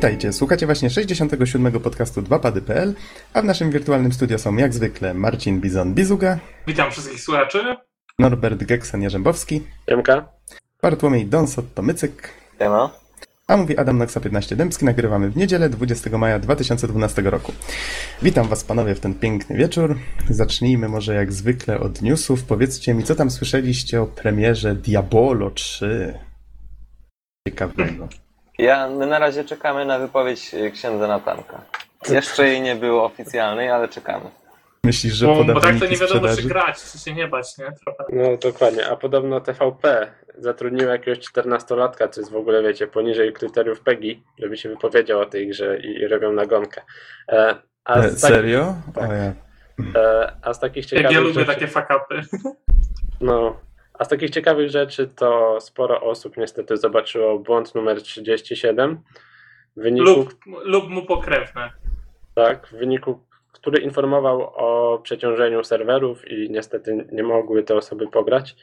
Witajcie, słuchacie właśnie 67. podcastu 2pady.pl, a w naszym wirtualnym studio są jak zwykle Marcin Bizon-Bizuga, Witam wszystkich słuchaczy. Norbert Geksen-Jarzębowski, Jemka? Bartłomiej Donsot-Tomycyk, Siema. a mówi Adam Noxa 15 Dębski. Nagrywamy w niedzielę 20 maja 2012 roku. Witam was panowie w ten piękny wieczór. Zacznijmy może jak zwykle od newsów. Powiedzcie mi, co tam słyszeliście o premierze Diabolo 3? Ciekawego. Ja, my na razie czekamy na wypowiedź e, księdza Natanka. Jeszcze jej nie było oficjalnej, ale czekamy. Myślisz, że Bo, bo tak to nie wiadomo, czy grać, czy się nie bać, nie? Trochę. No dokładnie, a podobno TVP zatrudniło jakiegoś 14-latka, co jest w ogóle, wiecie, poniżej kryteriów PEGI, żeby się wypowiedział o tej grze i, i robią nagonkę. E, a, E, z tak, serio? tak. O ja. e, a z takich Jak ciekawych ja lubię rzeczy, takie fakapy. no, a z takich ciekawych rzeczy to sporo osób niestety zobaczyło błąd numer 37, w wyniku, Lub, lub mu pokrewne. tak, w wyniku, który informował o przeciążeniu serwerów i niestety nie mogły te osoby pograć.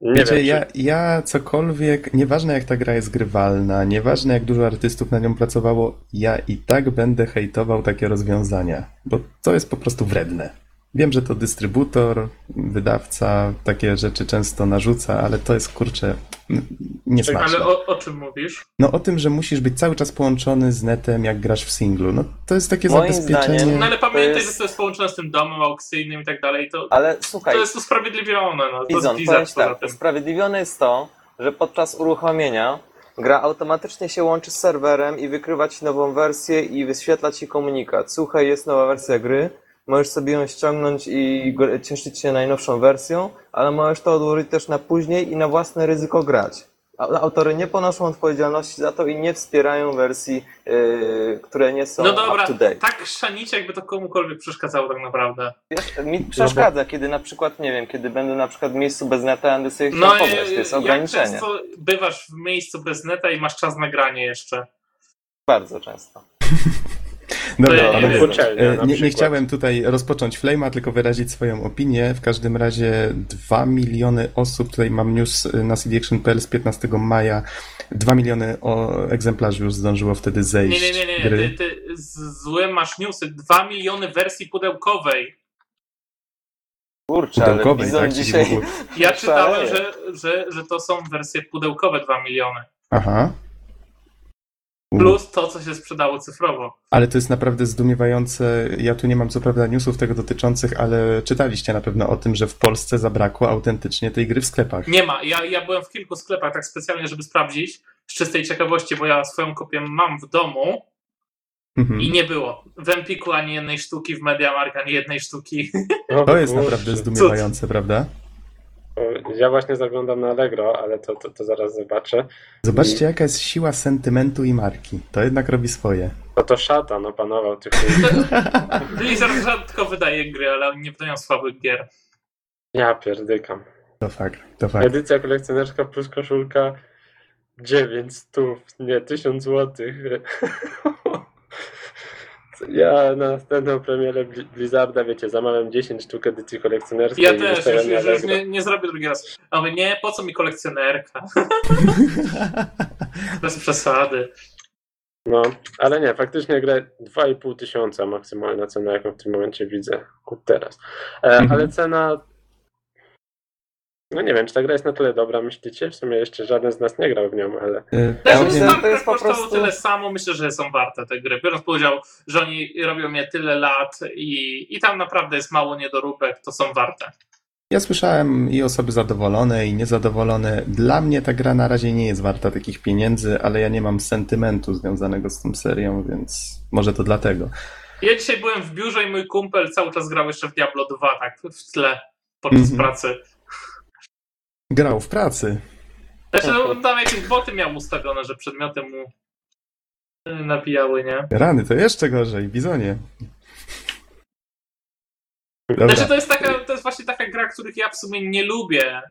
Nie Wiecie, wiem, czy- ja, ja cokolwiek, nieważne jak ta gra jest grywalna, nieważne jak dużo artystów na nią pracowało, ja i tak będę hejtował takie rozwiązania, bo to jest po prostu wredne. Wiem, że to dystrybutor, wydawca takie rzeczy często narzuca, ale to jest kurczę niesmaczne. Ale o, o czym mówisz? No o tym, że musisz być cały czas połączony z netem, jak grasz w singlu. No to jest takie Moim zabezpieczenie. zdaniem- No ale pamiętaj, jest- że to jest połączone z tym domem aukcyjnym i tak dalej. To, Ale słuchaj, to jest usprawiedliwione. No. To jest tak, tym. usprawiedliwione jest to, że podczas uruchomienia gra automatycznie się łączy z serwerem i wykrywa ci nową wersję i wyświetla ci komunikat. Słuchaj, jest nowa wersja gry, możesz sobie ją ściągnąć i cieszyć się najnowszą wersją, ale możesz to odłożyć też na później i na własne ryzyko grać. Autory nie ponoszą odpowiedzialności za to i nie wspierają wersji, yy, które nie są No dobra, up to date. tak szanić, jakby to komukolwiek przeszkadzało tak naprawdę. Wiesz, mi przeszkadza, kiedy na przykład, nie wiem, kiedy będę na przykład w miejscu bez neta, będę sobie chciał No pograć, to jest jak ograniczenie. często bywasz w miejscu bez neta i masz czas na granie jeszcze? Bardzo często. Dobra, ja ale nie E, Nie, nie chciałem tutaj rozpocząć flame'a, tylko wyrazić swoją opinię. W każdym razie 2 miliony osób, tutaj mam news y, na cdaction.pl z 15 maja, 2 miliony o, egzemplarzy już zdążyło wtedy Nie, zejść nie, nie, nie. gry. Ty, ty złe masz newsy. Dwa miliony wersji pudełkowej. Kurczę, ale Pudełkowej, Bizon tak? Dzisiaj... Ja czytałem, że, że, że to są wersje pudełkowe 2 miliony. Aha. Plus to, co się sprzedało cyfrowo. Ale to jest naprawdę zdumiewające. Ja tu nie mam co prawda newsów tego dotyczących, ale czytaliście na pewno o tym, że w Polsce zabrakło autentycznie tej gry w sklepach. Nie ma. Ja, ja byłem w kilku sklepach tak specjalnie, żeby sprawdzić z czystej ciekawości, bo ja swoją kopię mam w domu Mhm. i nie było. W Empiku ani jednej sztuki, w Mediamarkt ani jednej sztuki. To jest naprawdę zdumiewające, prawda? O, Ja właśnie zaglądam na Allegro, ale to, to, to zaraz zobaczę. Zobaczcie, jaka jest siła sentymentu i marki. To jednak robi swoje. No to szatan opanował tych ludzi. Blizzard rzadko wydaje gry, ale oni nie wydają słabych gier. Ja pierdykam. To fakt, to fakt. Edycja kolekcjonerska plus koszulka 9 stów, nie 1000 złotych. Ja na następną premierę Bli- Blizzarda, wiecie, zamawiam 10 sztuk edycji kolekcjonerskiej. Ja też, już, już, już nie, nie zrobię drugi raz. A mówię, nie, po co mi kolekcjonerka? Bez przesady. No, ale nie, faktycznie grę 2,5 tysiąca maksymalna cena, jaką w tym momencie widzę od teraz. E, Mhm. Ale cena. No nie wiem, czy ta gra jest na tyle dobra, myślicie? W sumie jeszcze żaden z nas nie grał w nią, ale. Y, Też Ja myślę, że to jest po prostu- tyle samo, myślę, że są warte te gry. Biorąc powiedział, że oni robią je tyle lat i, i tam naprawdę jest mało niedoróbek, to są warte. Ja słyszałem i osoby zadowolone, i niezadowolone. Dla mnie ta gra na razie nie jest warta takich pieniędzy, ale ja nie mam sentymentu związanego z tą serią, więc może to dlatego. Ja dzisiaj byłem w biurze i mój kumpel cały czas grał jeszcze w Diablo 2, tak w tle podczas Mhm. pracy. Grał w pracy. Znaczy, no, tam jakieś boty miał ustawione, że przedmioty mu y, nabijały, nie? Rany, to jeszcze gorzej, bizonie. Dobra. Znaczy, to jest, taka, to jest właśnie taka gra, których ja w sumie nie lubię.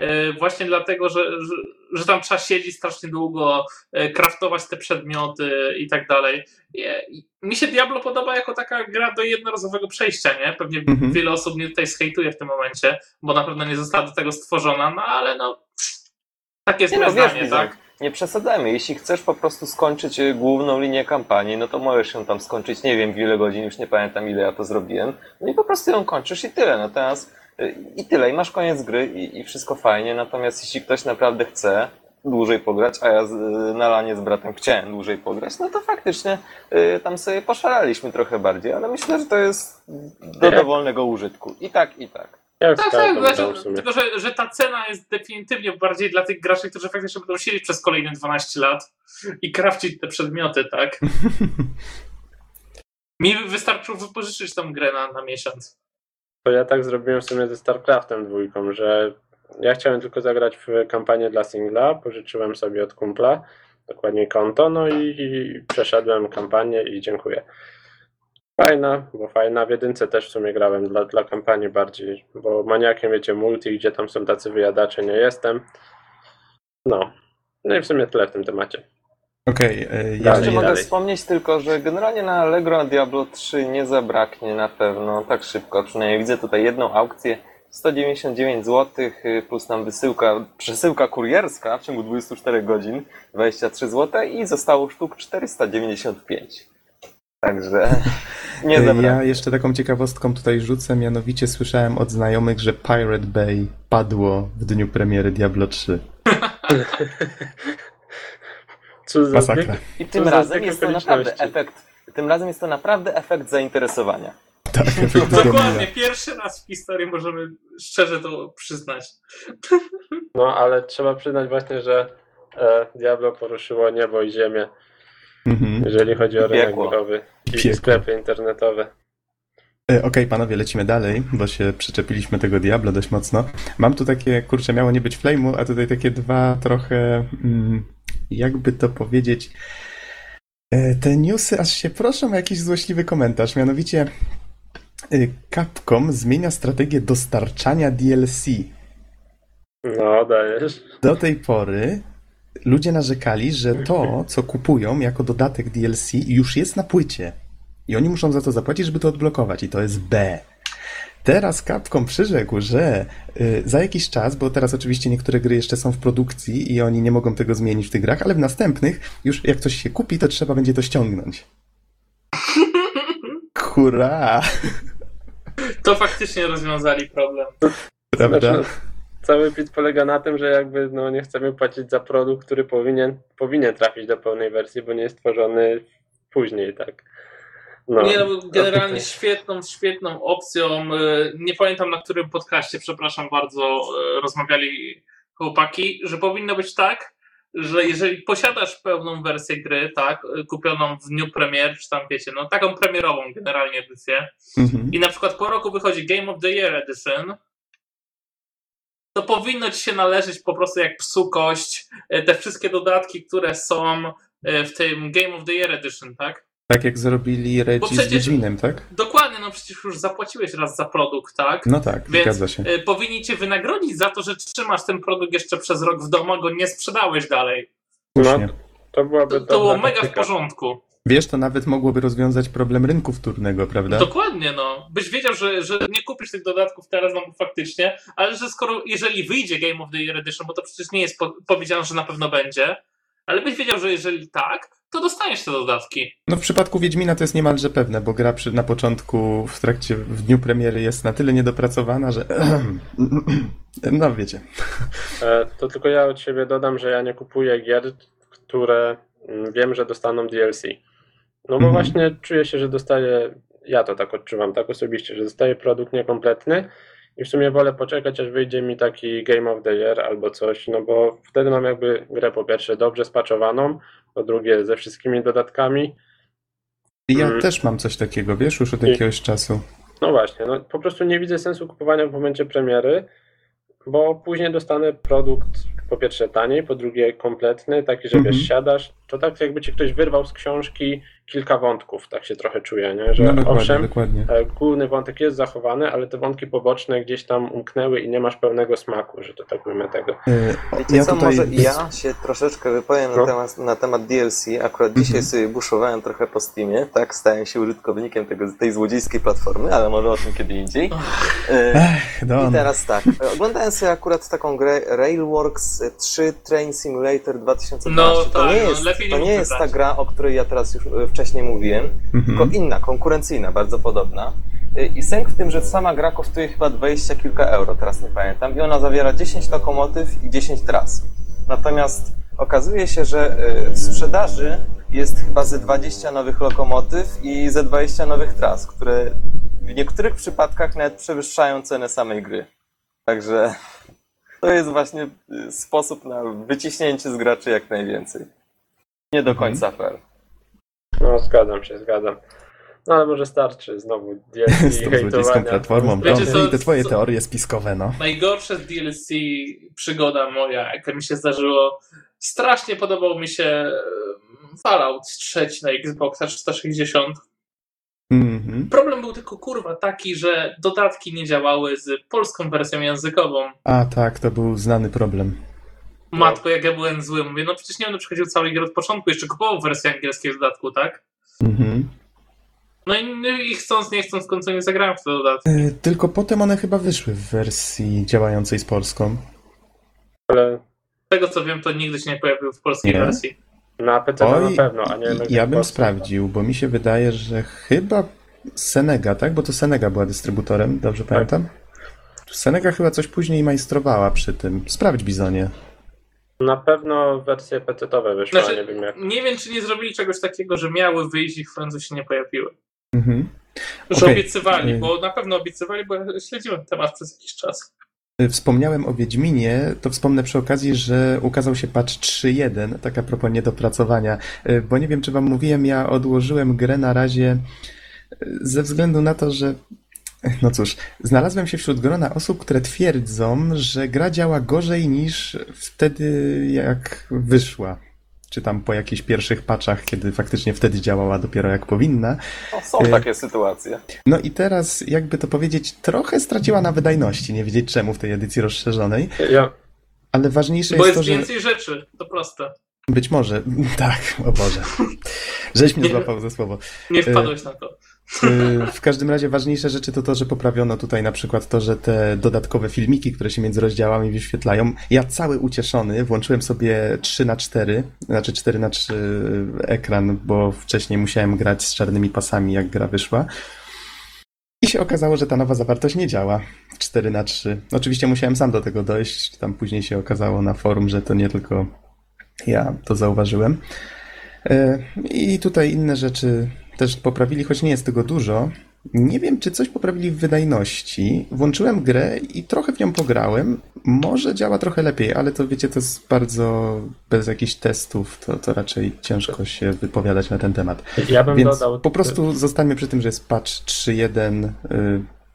y, Właśnie dlatego, że, że, że tam trzeba siedzieć strasznie długo, y, kraftować te przedmioty i tak dalej. Mi się Diablo podoba jako taka gra do jednorazowego przejścia, nie? Pewnie Mhm. wiele osób mnie tutaj skejtuje w tym momencie, bo na pewno nie została do tego stworzona, no ale no tak jest Nie moje no, wiesz, zdanie, tak? nie przesadzajmy. Jeśli chcesz po prostu skończyć y, główną linię kampanii, no to możesz ją tam skończyć, nie wiem w ile godzin, już nie pamiętam ile ja to zrobiłem. No i po prostu ją kończysz i tyle. Natomiast i tyle, i masz koniec gry i, i wszystko fajnie. Natomiast jeśli ktoś naprawdę chce dłużej pograć, a ja z, na lanie z bratem chciałem dłużej pograć, no to faktycznie y, tam sobie poszalaliśmy trochę bardziej, ale myślę, że to jest do Jak? dowolnego użytku. I tak, i tak. Jak Tak, tak, tylko że, że ta cena jest definitywnie bardziej dla tych graczy, którzy faktycznie będą siedzieć przez kolejne 12 lat i krawcić te przedmioty, tak? Mi wystarczyło wypożyczyć tą grę na, na miesiąc. To ja tak zrobiłem w sumie ze StarCraftem dwójką, że ja chciałem tylko zagrać w kampanię dla singla, pożyczyłem sobie od kumpla, dokładnie konto, no i, i przeszedłem kampanię i dziękuję. Fajna, bo fajna. W jedynce też w sumie grałem dla, dla kampanii bardziej, bo maniakiem wiecie multi, gdzie tam są tacy wyjadacze, nie jestem. No. No i w sumie tyle w tym temacie. Okej, e, Dalej, Jeszcze jeżeli... mogę dalej. wspomnieć tylko, że generalnie na Allegro Diablo 3 nie zabraknie na pewno tak szybko. Przynajmniej widzę tutaj jedną aukcję 199 zł plus tam wysyłka, przesyłka kurierska w ciągu 24 godzin 23 zł i zostało sztuk 495. Także nie E, zabraknie. Ja jeszcze taką ciekawostką tutaj rzucę, mianowicie słyszałem od znajomych, że Pirate Bay padło w dniu premiery Diablo 3. Co za Masakra. I tym za razem jest to naprawdę efekt, tym razem jest to naprawdę efekt zainteresowania. Tak, efekt Dokładnie, pierwszy raz w historii możemy szczerze to przyznać. No, ale trzeba przyznać właśnie, że e, Diablo poruszyło niebo i ziemię, Mhm. jeżeli chodzi o rynek growy i Piekło. sklepy internetowe. E, Okej, panowie, lecimy dalej, bo się przyczepiliśmy tego Diablo dość mocno. Mam tu takie, kurczę, miało nie być flame'u, a tutaj takie dwa trochę, mm, jakby to powiedzieć, e, te newsy aż się proszą o jakiś złośliwy komentarz, mianowicie e, Capcom zmienia strategię dostarczania DLC. No, dajesz. Do tej pory ludzie narzekali, że to, co kupują jako dodatek DLC, już jest na płycie. I oni muszą za to zapłacić, żeby to odblokować. I to jest B. Teraz Capcom przyrzekł, że y, za jakiś czas, bo teraz oczywiście niektóre gry jeszcze są w produkcji i oni nie mogą tego zmienić w tych grach, ale w następnych już jak coś się kupi, to trzeba będzie to ściągnąć. Hurra! To faktycznie rozwiązali problem. Prawda? Znaczy, cały pit polega na tym, że jakby no, nie chcemy płacić za produkt, który powinien, powinien trafić do pełnej wersji, bo nie jest tworzony później, tak. No. Nie, no, generalnie świetną, świetną opcją. e, Nie pamiętam na którym podcaście, przepraszam bardzo, e, rozmawiali chłopaki, że powinno być tak, że jeżeli posiadasz pełną wersję gry, tak, e, kupioną w dniu premier, czy tam wiecie, no taką premierową generalnie edycję, Mhm. i na przykład po roku wychodzi Game of the Year Edition, to powinno ci się należeć po prostu jak psu kość te wszystkie dodatki, które są w tym Game of the Year Edition, tak? Tak jak zrobili Reggie przecież- z Wiedźminem, tak? Dokładnie, no przecież już zapłaciłeś raz za produkt, tak? No tak, Więc zgadza się. y, powinni cię wynagrodzić za to, że trzymasz ten produkt jeszcze przez rok w domu, a go nie sprzedałeś dalej. no, to byłaby To, to było mega w taktyka. porządku. Wiesz, to nawet mogłoby rozwiązać problem rynku wtórnego, prawda? Dokładnie, no. Byś wiedział, że, że nie kupisz tych dodatków teraz, no faktycznie, ale że skoro, jeżeli wyjdzie Game of the Year Edition, bo to przecież nie jest po, powiedziane, że na pewno będzie, ale byś wiedział, że jeżeli tak, to dostaniesz te dodatki. No w przypadku Wiedźmina to jest niemalże pewne, bo gra przy, na początku, w trakcie, w dniu premiery jest na tyle niedopracowana, że... No wiecie. E, To tylko ja od siebie dodam, że ja nie kupuję gier, które mm, wiem, że dostaną DLC. No bo Mhm. właśnie czuję się, że dostaję, ja to tak odczuwam, tak osobiście, że dostaję produkt niekompletny i w sumie wolę poczekać, aż wyjdzie mi taki Game of the Year albo coś, no bo wtedy mam jakby grę po pierwsze dobrze spaczowaną, po drugie ze wszystkimi dodatkami. I ja Mhm. też mam coś takiego, wiesz, już od I- jakiegoś czasu. No właśnie, no po prostu nie widzę sensu kupowania w momencie premiery, bo później dostanę produkt po pierwsze taniej, po drugie kompletny, taki, że Mhm. wiesz, siadasz, To tak jakby ci ktoś wyrwał z książki kilka wątków, tak się trochę czuję, nie? że No dokładnie, owszem, dokładnie. e, główny wątek jest zachowany, ale te wątki poboczne gdzieś tam umknęły i nie masz pełnego smaku, że to tak ujmę tego. E, Wiecie ja co, tutaj może ja się troszeczkę wypowiem No. na, temat, na temat DLC. Akurat dzisiaj Mhm. sobie buszowałem trochę po Steamie, tak? Stałem się użytkownikiem tego, tej złodziejskiej platformy, ale może o tym kiedy indziej. E, Ech, I teraz tak, oglądałem sobie akurat taką grę Railworks 3 Train Simulator 2012. No to tak, nie no, jest, lepiej nie to nie jest ta gra, o której ja teraz już e, wcześniej mówiłem, Mhm. tylko inna, konkurencyjna, bardzo podobna. Y, I sęk w tym, że sama gra kosztuje chyba 20 kilka euro, teraz nie pamiętam, i ona zawiera 10 lokomotyw i 10 tras. Natomiast okazuje się, że y, w sprzedaży jest chyba ze 20 nowych lokomotyw i ze 20 nowych tras, które w niektórych przypadkach nawet przewyższają cenę samej gry. Także to jest właśnie y, sposób na wyciśnięcie z graczy jak najwięcej. Nie do końca fair. No, zgadzam się, zgadzam. No ale może starczy znowu DLC Z tą złodziejską platformą. Wiecie co- I te twoje co- teorie spiskowe, no. Najgorsze z DLC przygoda moja, jaka mi się zdarzyło. Strasznie podobał mi się e, Fallout 3 na Xboxa 360. Mhm. Problem był tylko kurwa taki, że dodatki nie działały z polską wersją językową. A tak, to był znany problem. Matko, jak ja byłem zły. Mówię, no przecież nie będę przechodził całej gry od początku, jeszcze kupował wersję angielskiej w dodatku, tak? Mhm. No i, i chcąc, nie chcąc, w końcu nie zagrałem w te dodatki. E, Tylko potem one chyba wyszły w wersji działającej z Polską. Ale Z tego co wiem, to nigdy się nie pojawił w polskiej Nie? wersji. na PC Oj, na pewno, a nie jak ja bym Polsce. sprawdził, bo mi się wydaje, że chyba Senega, tak? Bo to Senega była dystrybutorem, dobrze pamiętam? Senega chyba coś później majstrowała przy tym. Sprawdź, Bizonie. Na pewno wersje PC-owe wyszły, Znaczy, nie wiem jak. nie wiem, czy nie zrobili czegoś takiego, że miały wyjść i w końcu się nie pojawiły. Mhm. Że Okej. obiecywali, Y- bo na pewno obiecywali, bo ja śledziłem temat przez jakiś czas. Y, Wspomniałem o Wiedźminie, to wspomnę przy okazji, że ukazał się patch 3.1, tak a propos niedopracowania, Y, bo nie wiem, czy wam mówiłem, ja odłożyłem grę na razie y, ze względu na to, że no cóż, znalazłem się wśród grona osób, które twierdzą, że gra działa gorzej niż wtedy, jak wyszła. Czy tam po jakichś pierwszych patchach, kiedy faktycznie wtedy działała dopiero jak powinna. No, są Y- takie sytuacje. No i teraz, jakby to powiedzieć, trochę straciła na wydajności, nie wiedzieć czemu w tej edycji rozszerzonej. Ja, Ale ważniejsze Bo jest jest to, że więcej rzeczy, to proste. być może, tak, o Boże, żeś mnie Nie. złapał za słowo. Nie wpadłeś na to. Y, W każdym razie ważniejsze rzeczy to to, że poprawiono tutaj na przykład to, że te dodatkowe filmiki, które się między rozdziałami wyświetlają, ja cały ucieszony włączyłem sobie 3 na 4 znaczy 4 na 3 ekran, bo wcześniej musiałem grać z czarnymi pasami, jak gra wyszła. I się okazało, że ta nowa zawartość nie działa w 4 na 3 Oczywiście musiałem sam do tego dojść, tam później się okazało na forum, że to nie tylko ja to zauważyłem. E, I tutaj inne rzeczy też poprawili, choć nie jest tego dużo. Nie wiem, czy coś poprawili w wydajności. Włączyłem grę i trochę w nią pograłem. Może działa trochę lepiej, ale to wiecie, to jest bardzo bez jakichś testów, to, to raczej ciężko się wypowiadać na ten temat. ja bym Więc dodał. po prostu zostańmy przy tym, że jest patch 3.1. y,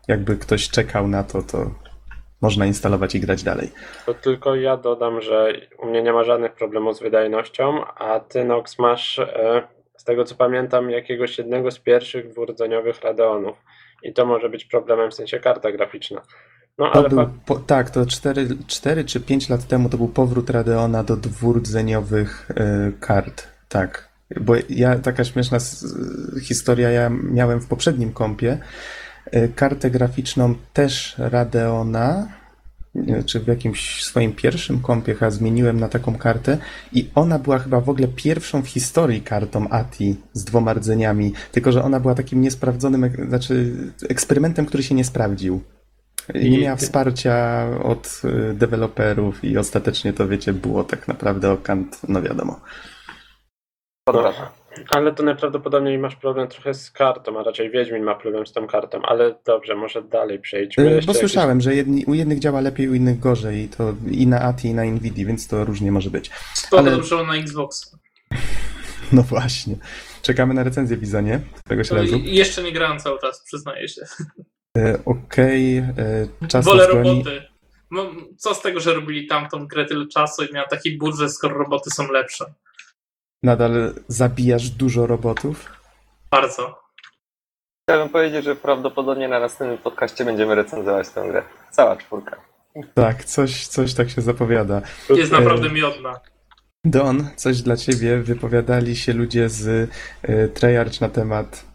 Jakby ktoś czekał na to, to można instalować i grać dalej. To tylko ja dodam, że u mnie nie ma żadnych problemów z wydajnością, a ty, Nox, masz, e, z tego co pamiętam, jakiegoś jednego z pierwszych dwurdzeniowych Radeonów. I to może być problemem w sensie karta graficzna. No To ale był, po, tak, to 4, 4 czy 5 lat temu to był powrót Radeona do dwurdzeniowych y, kart. Tak. Bo ja, taka śmieszna historia, ja miałem w poprzednim kompie y, kartę graficzną też Radeona, czy w jakimś swoim pierwszym kompie chyba zmieniłem na taką kartę i ona była chyba w ogóle pierwszą w historii kartą ATI z dwoma rdzeniami, tylko że ona była takim niesprawdzonym, ek- znaczy eksperymentem, który się nie sprawdził. I nie miała wsparcia od y, deweloperów i ostatecznie to, wiecie, było tak naprawdę okant, no wiadomo. Kwadrata. Ale to najprawdopodobniej masz problem trochę z kartą, a raczej Wiedźmin ma problem z tą kartą. Ale dobrze, może dalej przejdźmy. Y, Jeszcze Bo jakieś- słyszałem, że jedni, u jednych działa lepiej, u innych gorzej i to i na ATI, i na Nvidia, więc to różnie może być. Spoko Ale- dobrze na Xbox. No właśnie. Czekamy na recenzję Bizonie, któregoś To razu. jeszcze nie grałem cały czas, przyznaję się. Y, Okej, y, czas Wolę roboty. No, co z tego, że robili tamtą grę tyle czasu i miał taki budżet, skoro roboty są lepsze? Nadal zabijasz dużo robotów? Bardzo. Chciałbym powiedzieć, że prawdopodobnie na następnym podcaście będziemy recenzować tę grę. Cała czwórka. Tak, coś, coś tak się zapowiada. Jest E, naprawdę miodna. Don, coś dla ciebie. Wypowiadali się ludzie z y, Treyarch na temat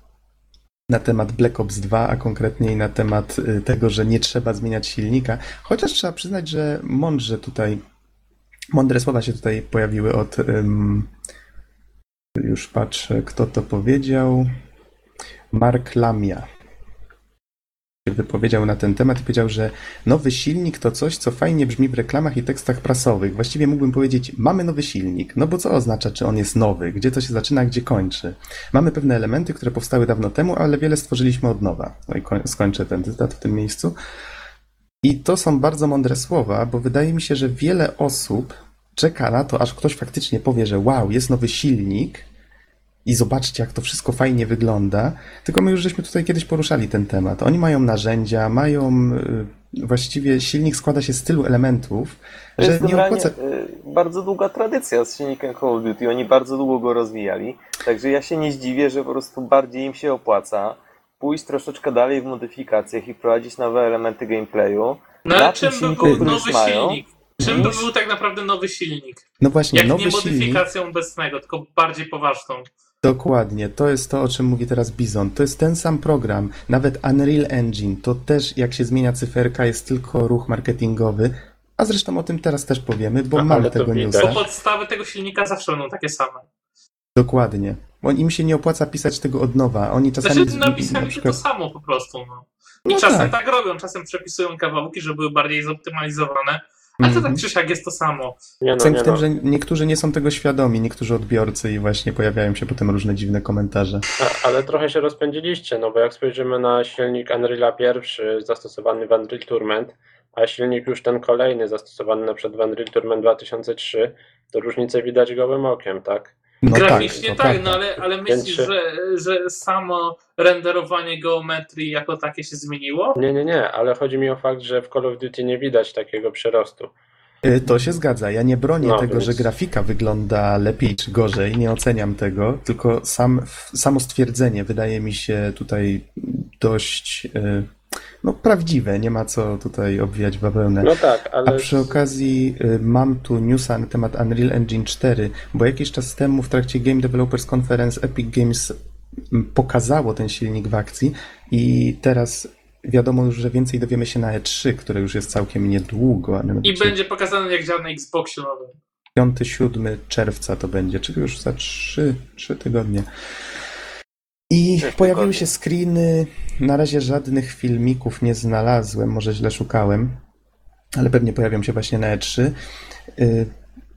na temat Black Ops 2, a konkretniej na temat y, tego, że nie trzeba zmieniać silnika. Chociaż trzeba przyznać, że mądrze tutaj, mądre słowa się tutaj pojawiły od, ym, już patrzę, kto to powiedział, Mark Lamia wypowiedział na ten temat i powiedział, że nowy silnik to coś, co fajnie brzmi w reklamach i tekstach prasowych. Właściwie mógłbym powiedzieć, mamy nowy silnik. No bo co oznacza, czy on jest nowy? Gdzie to się zaczyna, gdzie kończy? Mamy pewne elementy, które powstały dawno temu, ale wiele stworzyliśmy od nowa. No i koń- skończę ten cytat w tym miejscu. I to są bardzo mądre słowa, bo wydaje mi się, że wiele osób czeka na to, aż ktoś faktycznie powie, że wow, jest nowy silnik i zobaczcie, jak to wszystko fajnie wygląda. Tylko my już żeśmy tutaj kiedyś poruszali ten temat. Oni mają narzędzia, mają y, właściwie silnik składa się z tylu elementów, To że jest nie opłaca. y, bardzo długa tradycja z silnikiem Call of Duty. Oni bardzo długo go rozwijali. Także ja się nie zdziwię, że po prostu bardziej im się opłaca pójść troszeczkę dalej w modyfikacjach i wprowadzić nowe elementy gameplayu. No na czym był już nowy mają, silnik? Czym niż- był tak naprawdę nowy silnik? No właśnie, Jak nowy nie silnik. modyfikacją obecnego, tylko bardziej poważną. Dokładnie, to jest to, o czym mówi teraz Bizon. To jest ten sam program. Nawet Unreal Engine, to też jak się zmienia cyferka, jest tylko ruch marketingowy. A zresztą o tym teraz też powiemy, bo mamy ale to tego newsa. Bo podstawy tego silnika zawsze będą takie same. Dokładnie. Bo im się nie opłaca pisać tego od nowa. Oni czasami Znaczy napisali na się to przykład... samo po prostu. No. I No czasem tak. tak. robią, czasem przepisują kawałki, żeby były bardziej zoptymalizowane. A to Mhm. tak czy siak jest to samo. Nie no, Sęk nie w tym, no. że niektórzy nie są tego świadomi, niektórzy odbiorcy i właśnie pojawiają się potem różne dziwne komentarze. A, ale trochę się rozpędziliście, no bo jak spojrzymy na silnik Unreal'a pierwszy zastosowany w Unreal Tournament, a silnik już ten kolejny zastosowany na przykład w Unreal Tournament 2003, to różnicę widać gołym okiem, tak? No Graficznie tak, prawda. no ale, ale myślisz, że, że samo renderowanie geometrii jako takie się zmieniło? Nie, nie, nie, ale chodzi mi o fakt, że w Call of Duty nie widać takiego przyrostu. Y, To się zgadza. Ja nie bronię No, tego, więc- że grafika wygląda lepiej czy gorzej, nie oceniam tego, tylko sam, samo stwierdzenie wydaje mi się tutaj dość y, no, prawdziwe. Nie ma co tutaj obwijać bawełnę. No tak, A ale przy okazji y, mam tu newsa na temat Unreal Engine 4, bo jakiś czas temu w trakcie Game Developers Conference Epic Games mm, pokazało ten silnik w akcji i teraz wiadomo już, że więcej dowiemy się na E3, które już jest całkiem niedługo. a I będzie pokazane jak działa na Xboxie nowym. 5-7 czerwca to będzie, czyli już za 3, 3 tygodnie. I Trzy pojawiły tygodnie. się screeny. Na razie żadnych filmików nie znalazłem, może źle szukałem, ale pewnie pojawią się właśnie na E3. Y,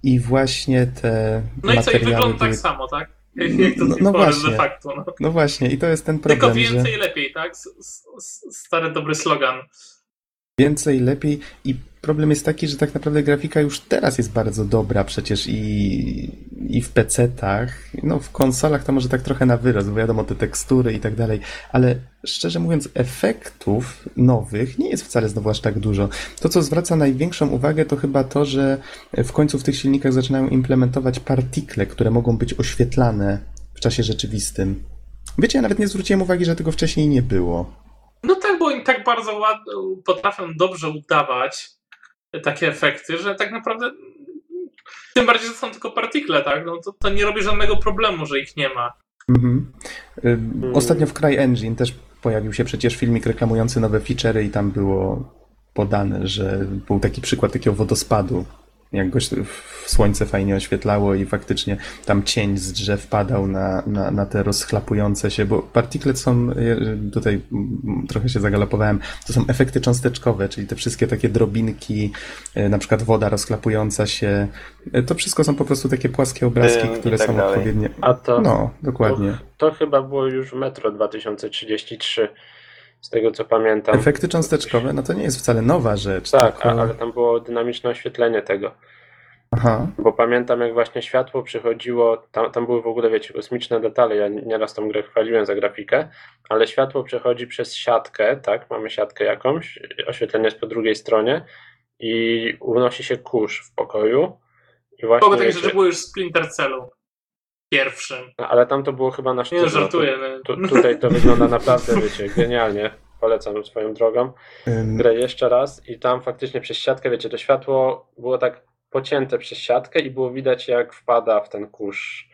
I właśnie te No i co, i wygląda tak były... samo, tak? Jak to No- no, właśnie. de facto. No. No właśnie, i to jest ten Tylko problem, że więcej lepiej, tak? S- s- s- Stary dobry slogan. więcej, lepiej. I problem jest taki, że tak naprawdę grafika już teraz jest bardzo dobra przecież i, i w PC-tach, no w konsolach to może tak trochę na wyrost, bo wiadomo te tekstury i tak dalej, ale szczerze mówiąc efektów nowych nie jest wcale znowu aż tak dużo. To, co zwraca największą uwagę, to chyba to, że w końcu w tych silnikach zaczynają implementować partikle, które mogą być oświetlane w czasie rzeczywistym. Wiecie, ja nawet nie zwróciłem uwagi, że tego wcześniej nie było. No tak, bo oni tak bardzo ładnie potrafią dobrze udawać takie efekty, że tak naprawdę tym bardziej, że są tylko partikle, tak? No to, to nie robi żadnego problemu, że ich nie ma. Mhm. Ym, Ostatnio w CryEngine też pojawił się przecież filmik reklamujący nowe feature'y i tam było podane, że był taki przykład takiego wodospadu. Jak go słońce fajnie oświetlało i faktycznie tam cień z drzew padał na, na, na te rozchlapujące się, bo partikle są, e, tutaj trochę się zagalopowałem, to są efekty cząsteczkowe, czyli te wszystkie takie drobinki, e, na przykład woda rozchlapująca się, e, to wszystko są po prostu takie płaskie obrazki, Dym które tak są dalej. odpowiednie. a to, No, dokładnie. to chyba było już Metro 2033, z tego co pamiętam. Efekty cząsteczkowe, no to nie jest wcale nowa rzecz. Tak, tylko... ale tam było dynamiczne oświetlenie tego. Aha, Bo pamiętam, jak właśnie światło przychodziło, tam, tam były w ogóle, wiecie, kosmiczne detale. Ja nieraz tą grę chwaliłem za grafikę, ale światło przechodzi przez siatkę, tak? Mamy siatkę jakąś, oświetlenie jest po drugiej stronie i unosi się kurz w pokoju. I właśnie. Bo takie wiecie, rzeczy były już w Splinter Cellu. Pierwszym. No, Ale tam to było chyba na Nie sztywno. no, żartuję. Tu, tu, tutaj to wygląda naprawdę, wiecie, genialnie. Polecam swoją drogą. Grę jeszcze raz i tam faktycznie przez siatkę, wiecie, to światło było tak pocięte przez siatkę i było widać jak wpada w ten kurz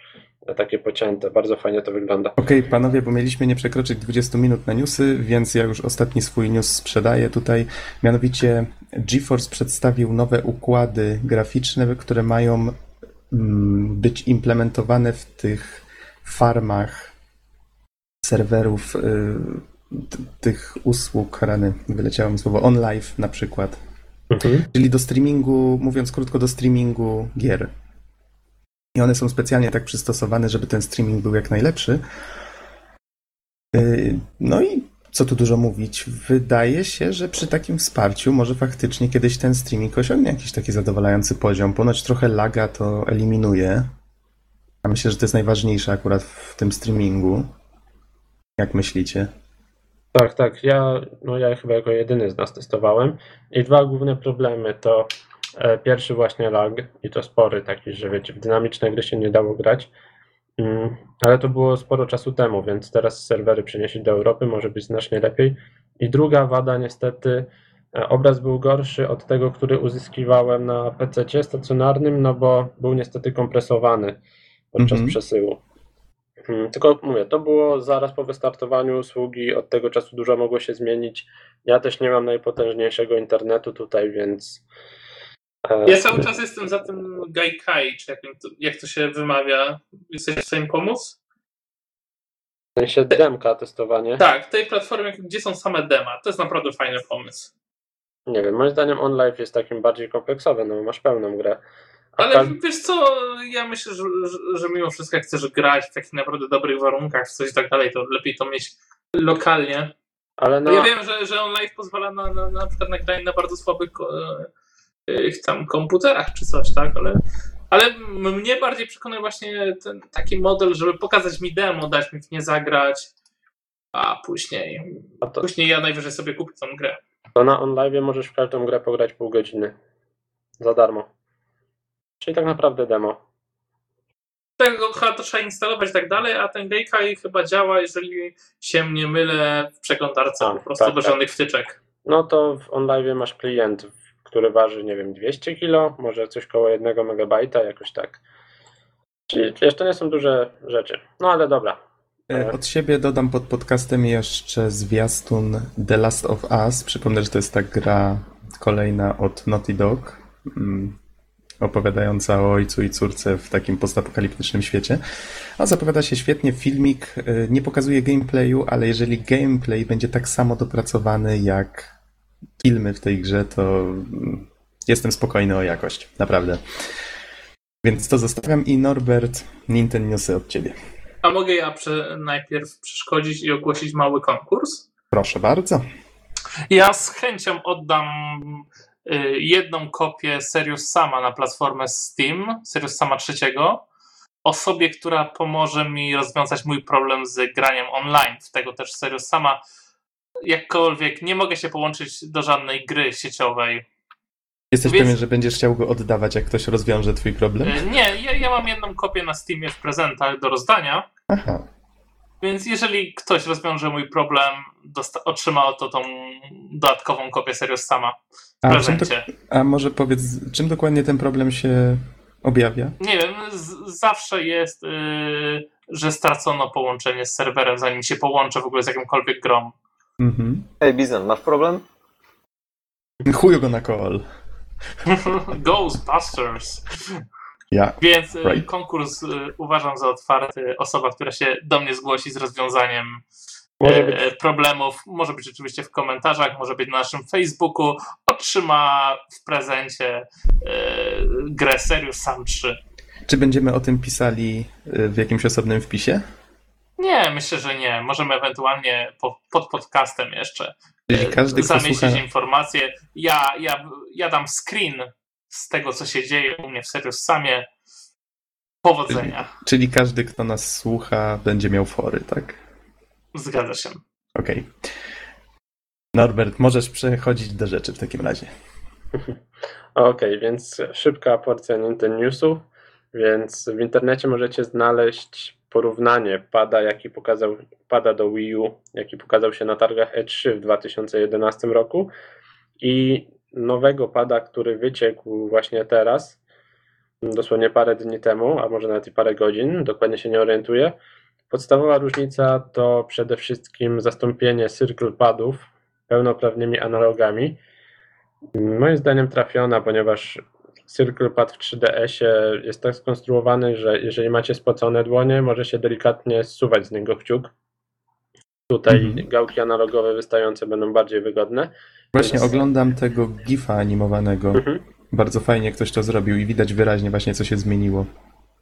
e, takie pocięte. Bardzo fajnie to wygląda. Okej, panowie, bo mieliśmy nie przekroczyć 20 minut na newsy, więc ja już ostatni swój news sprzedaję tutaj. Mianowicie GeForce przedstawił nowe układy graficzne, które mają być implementowane w tych farmach serwerów y, tych usług, rany, wyleciało mi słowo, OnLive na przykład. Czyli do streamingu, mówiąc krótko, do streamingu gier. I one są specjalnie tak przystosowane, żeby ten streaming był jak najlepszy. Yy, No i co tu dużo mówić, wydaje się, że przy takim wsparciu może faktycznie kiedyś ten streaming osiągnie jakiś taki zadowalający poziom. Ponoć trochę laga to eliminuje. A myślę, że to jest najważniejsze akurat w tym streamingu. Jak myślicie? Tak, tak. Ja, no ja chyba jako jedyny z nas testowałem. I dwa główne problemy to e, pierwszy właśnie lag i to spory taki, że wiecie, w dynamiczne gry się nie dało grać. Mm, ale to było sporo czasu temu, więc teraz serwery przenieśli do Europy, może być znacznie lepiej. I druga wada niestety, e, obraz był gorszy od tego, który uzyskiwałem na PC stacjonarnym, no bo był niestety kompresowany podczas Mhm. przesyłu. Mm, Tylko mówię, to było zaraz po wystartowaniu usługi, od tego czasu dużo mogło się zmienić. Ja też nie mam najpotężniejszego internetu tutaj, więc. E, Ja cały czas jestem za tym Gaikai, czy jak, to- jak to się wymawia. Jesteś w stanie pomóc? W sensie demka testowanie. Tak, tej platformie, gdzie są same dema. To jest naprawdę fajny pomysł. Nie wiem, moim zdaniem OnLive jest takim bardziej kompleksowy, no bo masz pełną grę. A Ale wiesz co, ja myślę, że, że, że mimo wszystko jak chcesz grać w takich naprawdę dobrych warunkach, w coś i tak dalej, to lepiej to mieć lokalnie. ale no, Ja wiem, że, że OnLive pozwala na, na, na przykład na granie na bardzo słabych e, tam komputerach czy coś, tak? Ale, ale mnie bardziej przekonuje właśnie ten taki model, żeby pokazać mi demo, dać mi w nie zagrać, a później, a to, później ja najwyżej sobie kupię tą grę. to na OnLive możesz w każdą grę pograć pół godziny. Za darmo. Czyli tak naprawdę demo. Tego chyba to trzeba instalować i tak dalej, a ten Gaikai chyba działa, jeżeli się nie mylę, w przeglądarce A, po prostu tak, bez tak. żadnych wtyczek. No to w OnLive masz klient, który waży, nie wiem, 200 kilo, może coś koło 1 megabajta, jakoś tak. Czyli wiesz, to nie są duże rzeczy. No ale dobra. E, Od siebie dodam pod podcastem jeszcze zwiastun The Last of Us. Przypomnę, że to jest ta gra kolejna od Naughty Dog, mm, opowiadająca o ojcu i córce w takim postapokaliptycznym świecie. A zapowiada się świetnie. Filmik e, nie pokazuje gameplayu, ale jeżeli gameplay będzie tak samo dopracowany jak filmy w tej grze, to jestem spokojny o jakość. Naprawdę. Więc to zostawiam i Norbert, Nintendo Newsy od ciebie. A mogę ja prze, najpierw przeszkodzić i ogłosić mały konkurs? Proszę bardzo. Ja z chęcią oddam y, jedną kopię Serious Sama na platformę Steam, Serious Sama trzeciego, osobie, która pomoże mi rozwiązać mój problem z graniem online. W tego też Serious Sama. Jakkolwiek nie mogę się połączyć do żadnej gry sieciowej. Jesteś Więc- pewien, że będziesz chciał go oddawać, jak ktoś rozwiąże twój problem? Y, Nie, ja, ja mam jedną kopię na Steamie w prezentach do rozdania. Aha. Więc jeżeli ktoś rozwiąże mój problem, dosta- otrzyma oto tą dodatkową kopię Serious Sama w A, to, prezencie. a może powiedz, czym dokładnie ten problem się objawia? Nie wiem, z- zawsze jest, yy, że stracono połączenie z serwerem, zanim się połączę w ogóle z jakimkolwiek grą. Mhm. Ej, Bizon, masz problem? Chuju go na kool. Ghostbusters! Ja. Więc yy, Right. konkurs yy, uważam za otwarty. Osoba, która się do mnie zgłosi z rozwiązaniem Może e, być, problemów, może być rzeczywiście w komentarzach, może być na naszym Facebooku, otrzyma w prezencie e, grę Serious Sam 3. Czy będziemy o tym pisali w jakimś osobnym wpisie? Nie, myślę, że nie. Możemy ewentualnie po, pod podcastem jeszcze Czyli e, każdy, kto zamieścić słucha... informacje. Ja, ja, ja dam screen z tego, co się dzieje u mnie w Serious Samie. Powodzenia. Czyli każdy, kto nas słucha, będzie miał fory, tak? Zgadza się. Okej. Norbert, możesz przechodzić do rzeczy w takim razie. Okej, więc szybka porcja Nintendo Newsów. Więc w internecie możecie znaleźć porównanie pada, jaki pokazał, pada do Wii U, jaki pokazał się na targach E3 w 2011 roku i nowego pada, który wyciekł właśnie teraz, dosłownie parę dni temu, a może nawet i parę godzin, dokładnie się nie orientuję. Podstawowa różnica to przede wszystkim zastąpienie circle padów pełnoprawnymi analogami. Moim zdaniem trafiona, ponieważ Circle Pad w 3DS-ie jest tak skonstruowany, że jeżeli macie spocone dłonie, może się delikatnie zsuwać z niego kciuk. Tutaj Mhm. gałki analogowe wystające będą bardziej wygodne. Właśnie Więc- oglądam tego gifa animowanego. Mhm. Bardzo fajnie ktoś to zrobił i widać wyraźnie właśnie, co się zmieniło.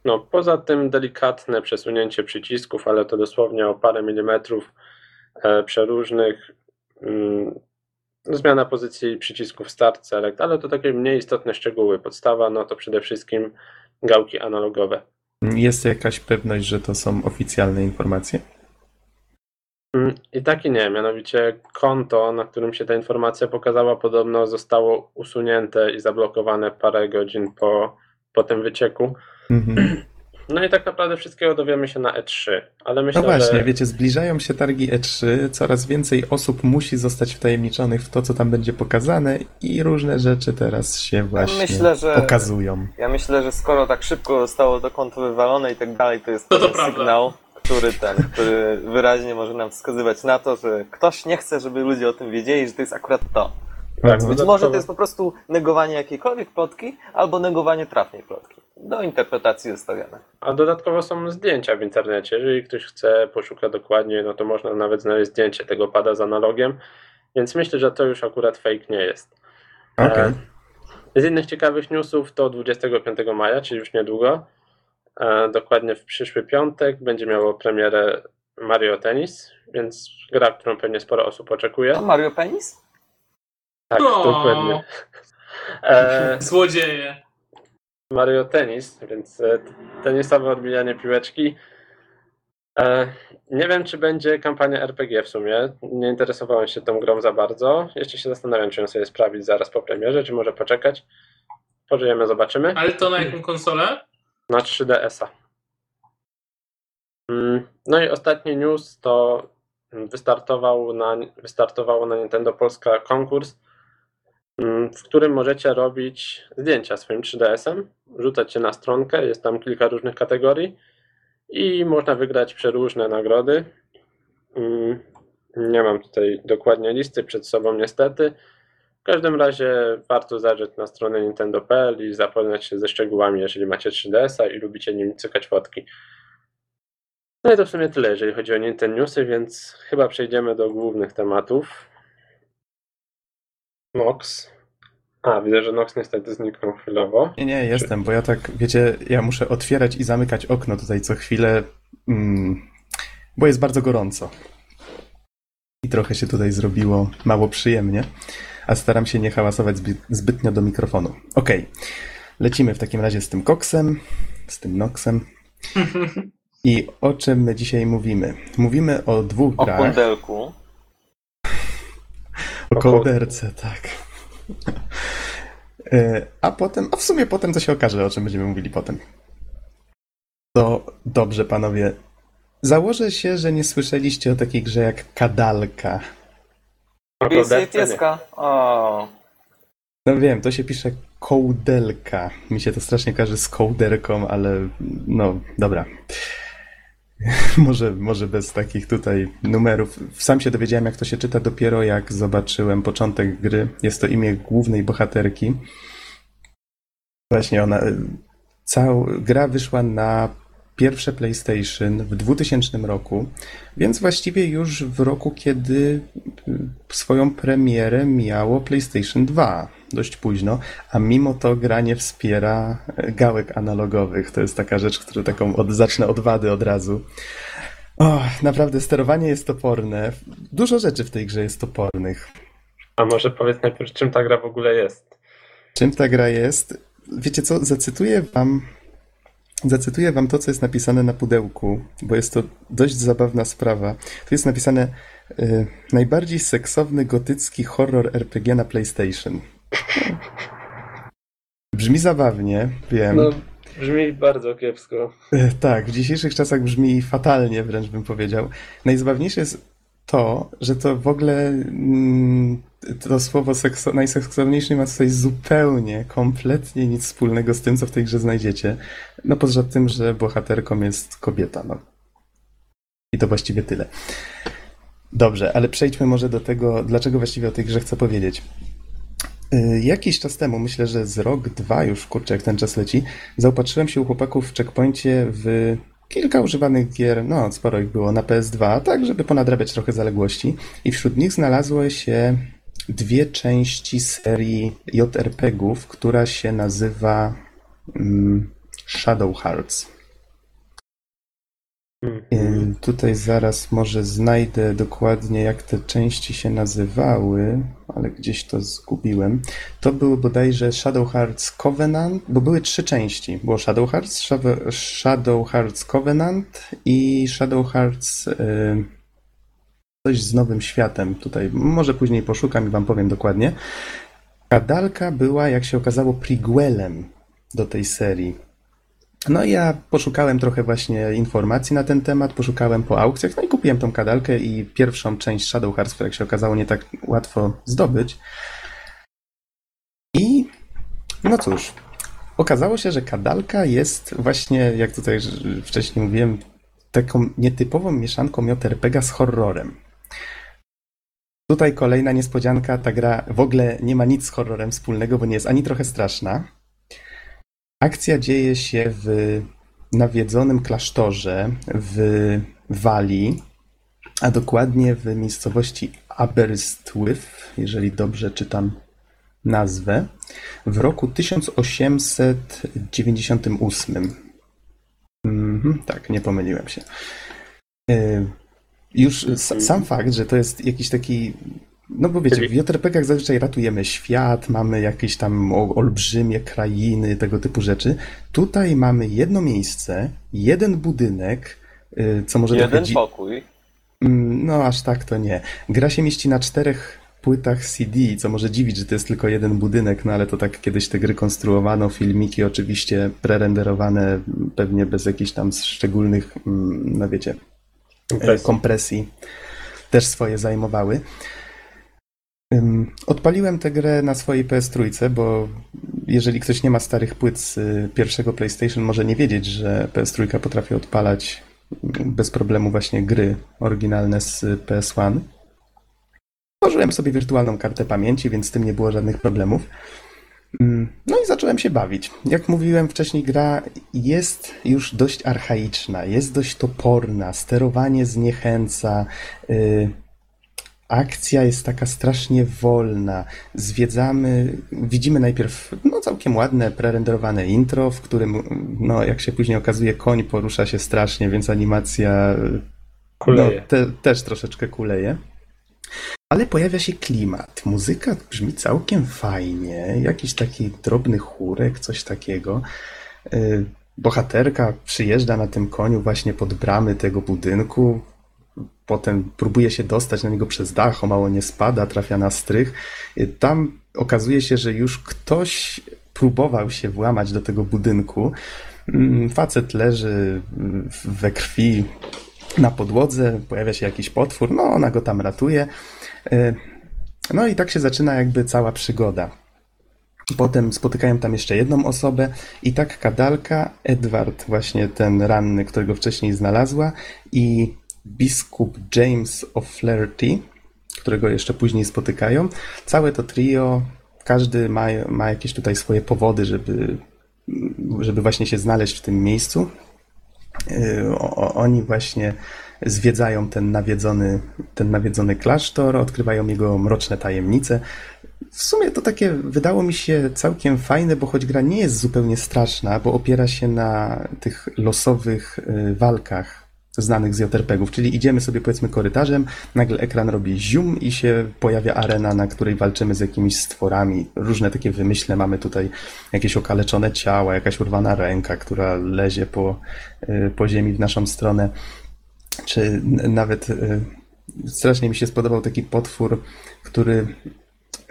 No, poza tym delikatne przesunięcie przycisków, ale to dosłownie o parę milimetrów e, przeróżnych. Mm, zmiana pozycji przycisków Start, Select, ale to takie mniej istotne szczegóły. Podstawa no to przede wszystkim gałki analogowe. Jest jakaś pewność, że to są oficjalne informacje? Mm, I tak i nie, mianowicie konto, na którym się ta informacja pokazała, podobno zostało usunięte i zablokowane parę godzin po, po tym wycieku. Mhm. No i tak naprawdę wszystkiego dowiemy się na E3, ale myślę, No właśnie, że wiecie, zbliżają się targi E3, coraz więcej osób musi zostać wtajemniczonych w to, co tam będzie pokazane i różne rzeczy teraz się właśnie myślę, że- pokazują. Ja myślę, że skoro tak szybko zostało to konto wywalone i tak dalej, to jest No to prawda. sygnał, który ten, który wyraźnie może nam wskazywać na to, że ktoś nie chce, żeby ludzie o tym wiedzieli, że to jest akurat to. tak, Mhm. Być dodatkowo- może to jest po prostu negowanie jakiejkolwiek plotki, albo negowanie trafnej plotki. Do interpretacji zostawione. A dodatkowo są zdjęcia w internecie. Jeżeli ktoś chce, poszuka dokładnie, no to można nawet znaleźć zdjęcie tego pada z analogiem, więc myślę, że to już akurat fake nie jest. E, Z innych ciekawych newsów to 25 maja, czyli już niedługo, e, dokładnie w przyszły piątek, będzie miało premierę Mario Tennis, więc gra, którą pewnie sporo osób oczekuje. To Mario Penis? Tak, No. dokładnie. E, Złodzieje. Mario Tennis, więc e, tenisowe odbijanie piłeczki. E, Nie wiem, czy będzie kampania RPG w sumie. Nie interesowałem się tą grą za bardzo. Jeszcze się zastanawiam, czy ją sobie sprawdzić zaraz po premierze, czy może poczekać. Pożyjemy, zobaczymy. Ale to na jaką konsolę? Na 3DS-a. Mm, No i ostatni news to wystartował na, wystartowało na Nintendo Polska konkurs, w którym możecie robić zdjęcia swoim 3DS-em, rzucać je na stronkę, jest tam kilka różnych kategorii i można wygrać przeróżne nagrody. Mm, Nie mam tutaj dokładnie listy przed sobą niestety. W każdym razie warto zajrzeć na stronę nintendo.pl i zapoznać się ze szczegółami, jeżeli macie 3DS-a i lubicie nim cykać fotki. No i to w sumie tyle, jeżeli chodzi o Nintendo Newsy, więc chyba przejdziemy do głównych tematów. Nox. A, widzę, że Nox niestety zniknął chwilowo. Nie, nie, jestem, bo ja tak, wiecie, ja muszę otwierać i zamykać okno tutaj co chwilę, mm, bo jest bardzo gorąco. I trochę się tutaj zrobiło mało przyjemnie, a staram się nie hałasować zbyt, zbytnio do mikrofonu. Okej, lecimy w takim razie z tym koksem, z tym noksem. I o czym my dzisiaj mówimy? Mówimy o dwóch O grach. kundelku. O kołderce, tak. E, A potem, a w sumie potem to się okaże, o czym będziemy mówili potem. To dobrze, panowie. Założę się, że nie słyszeliście o takiej grze jak Kadalka. Nie. pieska. O. No wiem, to się pisze kołdelka. Mi się to strasznie kojarzy z kołderką, ale no, dobra. może, może bez takich tutaj numerów. Sam się dowiedziałem, jak to się czyta dopiero jak zobaczyłem początek gry. Jest to imię głównej bohaterki. Właśnie ona. Cała gra wyszła na pierwsze PlayStation w 2000 roku, więc właściwie już w roku, kiedy y, swoją premierę miało PlayStation 2 dość późno, a mimo to gra nie wspiera e, gałek analogowych. To jest taka rzecz, którą taką od, zacznę od wady od razu. O, naprawdę sterowanie jest toporne. Dużo rzeczy w tej grze jest topornych. A może powiedz najpierw, czym ta gra w ogóle jest? Czym ta gra jest? Wiecie co, zacytuję wam zacytuję wam to, co jest napisane na pudełku, bo jest to dość zabawna sprawa. Tu jest napisane y, najbardziej seksowny gotycki horror RPG na PlayStation. Brzmi zabawnie, wiem. No, Brzmi bardzo kiepsko. E, Tak, w dzisiejszych czasach brzmi fatalnie, wręcz bym powiedział. Najzabawniejsze jest to, że to w ogóle mm, to słowo sekso, najseksowniejsze ma tutaj zupełnie, kompletnie nic wspólnego z tym, co w tej grze znajdziecie. No poza tym, że bohaterką jest kobieta, no. I to właściwie tyle. Dobrze, ale przejdźmy może do tego, dlaczego właściwie o tej grze chcę powiedzieć. Y, Jakiś czas temu, myślę, że z rok, dwa już, kurczę, jak ten czas leci, zaopatrzyłem się u chłopaków w checkpoincie w kilka używanych gier, no sporo ich było na PS2, tak żeby ponadrabiać trochę zaległości i wśród nich znalazły się dwie części serii JRPG-ów, która się nazywa mm, Shadow Hearts. Tutaj zaraz może znajdę dokładnie, jak te części się nazywały, ale gdzieś to zgubiłem. To były bodajże Shadow Hearts Covenant, bo były trzy części. Było Shadow Hearts, Shadow- Shadow Hearts Covenant i Shadow Hearts y, coś z Nowym Światem. Tutaj może później poszukam i wam powiem dokładnie. Kadalka była, jak się okazało, prequelem do tej serii. No i ja poszukałem trochę właśnie informacji na ten temat, poszukałem po aukcjach, no i kupiłem tą kadalkę i pierwszą część Shadow Hearts, która jak się okazało nie tak łatwo zdobyć. I no cóż, okazało się, że kadalka jest właśnie, jak tutaj wcześniej mówiłem, taką nietypową mieszanką JRPG z horrorem. Tutaj kolejna niespodzianka, ta gra w ogóle nie ma nic z horrorem wspólnego, bo nie jest ani trochę straszna. Akcja dzieje się w nawiedzonym klasztorze w Walii, a dokładnie w miejscowości Aberystwyth, jeżeli dobrze czytam nazwę, w roku 1898. Mhm, tak, nie pomyliłem się. Y, Już sam fakt, że to jest jakiś taki no bo wiecie, w Czyli- JRPG-ach zazwyczaj ratujemy świat, mamy jakieś tam o- olbrzymie krainy, tego typu rzeczy. Tutaj mamy jedno miejsce, jeden budynek, y, co może trochę Jeden dzi- pokój. Mm, No, aż tak to nie. Gra się mieści na czterech płytach CD, co może dziwić, że to jest tylko jeden budynek, no ale to tak kiedyś te gry konstruowano, filmiki oczywiście prerenderowane, pewnie bez jakichś tam szczególnych, mm, no wiecie, Impresji. kompresji też swoje zajmowały. Odpaliłem tę grę na swojej PS3, bo jeżeli ktoś nie ma starych płyt z y, pierwszego PlayStation, może nie wiedzieć, że PS3 potrafi odpalać mm, bez problemu właśnie gry oryginalne z y, PS1. Tworzyłem sobie wirtualną kartę pamięci, więc z tym nie było żadnych problemów. No i zacząłem się bawić. Jak mówiłem wcześniej, gra jest już dość archaiczna, jest dość toporna, sterowanie zniechęca, y, akcja jest taka strasznie wolna. Zwiedzamy, widzimy najpierw no, całkiem ładne, prerenderowane intro, w którym, no, jak się później okazuje, koń porusza się strasznie, więc animacja Kuleje. no, te, też troszeczkę kuleje. Ale pojawia się klimat. Muzyka brzmi całkiem fajnie. Jakiś taki drobny chórek, coś takiego. Y, Bohaterka przyjeżdża na tym koniu właśnie pod bramy tego budynku. Potem próbuje się dostać na niego przez dach, o mało nie spada, trafia na strych. Y, Tam okazuje się, że już ktoś próbował się włamać do tego budynku. Mm, Facet leży mm, we krwi, na podłodze, pojawia się jakiś potwór, no ona go tam ratuje. Y, No i tak się zaczyna jakby cała przygoda. Potem spotykają tam jeszcze jedną osobę i tak Kadalka, Edward, właśnie ten ranny, którego wcześniej znalazła i biskup James O'Flaherty, którego jeszcze później spotykają. Całe to trio, każdy ma, ma jakieś tutaj swoje powody, żeby, żeby właśnie się znaleźć w tym miejscu. Y, o- Oni właśnie zwiedzają ten nawiedzony, ten nawiedzony klasztor, odkrywają jego mroczne tajemnice. W sumie to takie wydało mi się całkiem fajne, bo choć gra nie jest zupełnie straszna, bo opiera się na tych losowych y, walkach znanych z JRPG-ów, czyli idziemy sobie powiedzmy korytarzem, nagle ekran robi zium i się pojawia arena, na której walczymy z jakimiś stworami. Różne takie wymyśle mamy tutaj jakieś okaleczone ciała, jakaś urwana ręka, która lezie po, y, po ziemi w naszą stronę. Czy nawet y, strasznie mi się spodobał taki potwór, który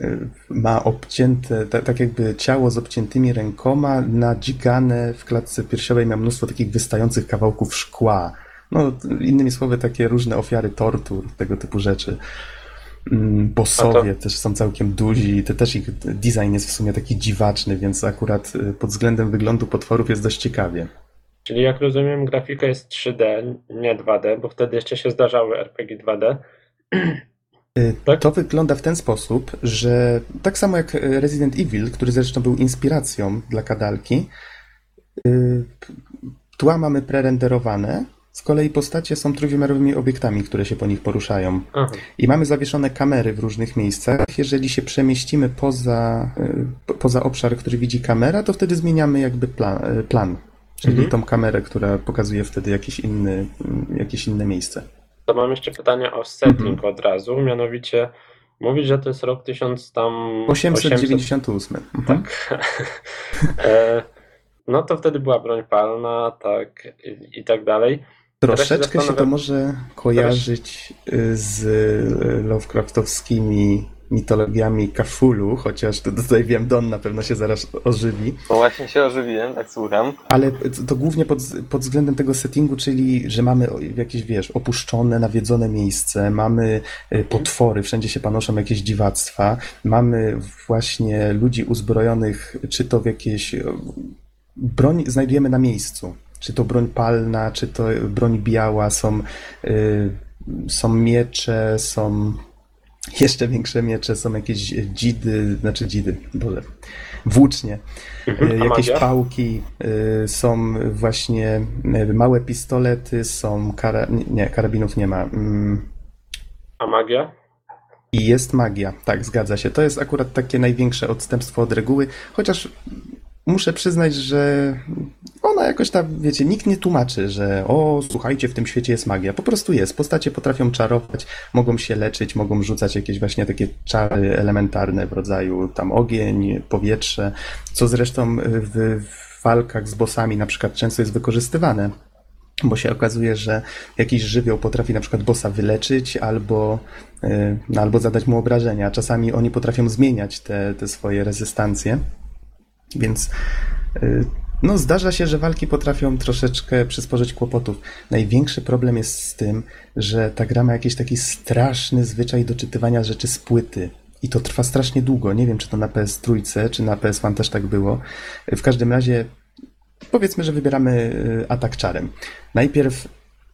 y, ma obcięte, ta, tak jakby ciało z obciętymi rękoma, nadzigane w klatce piersiowej ma mnóstwo takich wystających kawałków szkła. No, innymi słowy, takie różne ofiary tortur, tego typu rzeczy. Mm, Bossowie też są całkiem duzi, to też ich design jest w sumie taki dziwaczny, więc akurat y, pod względem wyglądu potworów jest dość ciekawie. Czyli jak rozumiem, grafika jest 3D, nie 2D, bo wtedy jeszcze się zdarzały RPG 2D. Y, Tak? To wygląda w ten sposób, że tak samo jak y, Resident Evil, który zresztą był inspiracją dla kadalki, tła mamy prerenderowane, z kolei postacie są trójwymiarowymi obiektami, które się po nich poruszają. Aha. I mamy zawieszone kamery w różnych miejscach. Jeżeli się przemieścimy poza, po- poza obszar, który widzi kamera, to wtedy zmieniamy jakby plan, plan czyli Mhm. tą kamerę, która pokazuje wtedy jakiś inny, y, jakieś inne miejsce. To mam jeszcze pytanie o setting Mhm. od razu, mianowicie mówisz, że to jest rok 1000 tam... 898. Mhm. Tak. e, no to wtedy była broń palna, tak i, i tak dalej. Troszeczkę się to może kojarzyć y, z y, Lovecraftowskimi mitologiami Cthulhu, chociaż tutaj wiem, Don na pewno się zaraz ożywi, No właśnie się ożywiłem, tak słucham. ale to głównie pod, pod względem tego settingu, czyli że mamy jakieś, wiesz, opuszczone, nawiedzone miejsce, mamy y, potwory, wszędzie się panoszą jakieś dziwactwa, mamy właśnie ludzi uzbrojonych, czy to w jakieś broń znajdujemy na miejscu. Czy to broń palna, czy to broń biała, są, y, są miecze, są jeszcze większe miecze, są jakieś dzidy, znaczy dzidy, boże, włócznie, Mhm. y, A jakieś magia? pałki, y, są właśnie y, małe pistolety, są kara... nie, karabinów nie ma. Mm, A magia? i jest magia, tak, zgadza się. To jest akurat takie największe odstępstwo od reguły, chociaż muszę przyznać, że ona jakoś tam, wiecie, nikt nie tłumaczy, że o, słuchajcie, w tym świecie jest magia. Po prostu jest. Postacie potrafią czarować, mogą się leczyć, mogą rzucać jakieś właśnie takie czary elementarne w rodzaju tam ogień, powietrze, co zresztą w, w walkach z bossami na przykład często jest wykorzystywane. Bo się okazuje, że jakiś żywioł potrafi na przykład bossa wyleczyć albo, y, no, albo zadać mu obrażenia. Czasami oni potrafią zmieniać te, te swoje rezystancje. Więc y, no, zdarza się, że walki potrafią troszeczkę przysporzyć kłopotów. Największy problem jest z tym, że ta gra ma jakiś taki straszny zwyczaj doczytywania rzeczy z płyty. I to trwa strasznie długo. Nie wiem, czy to na PS3, czy na PS1 też tak było. W każdym razie Powiedzmy, że wybieramy y, atak czarem. Najpierw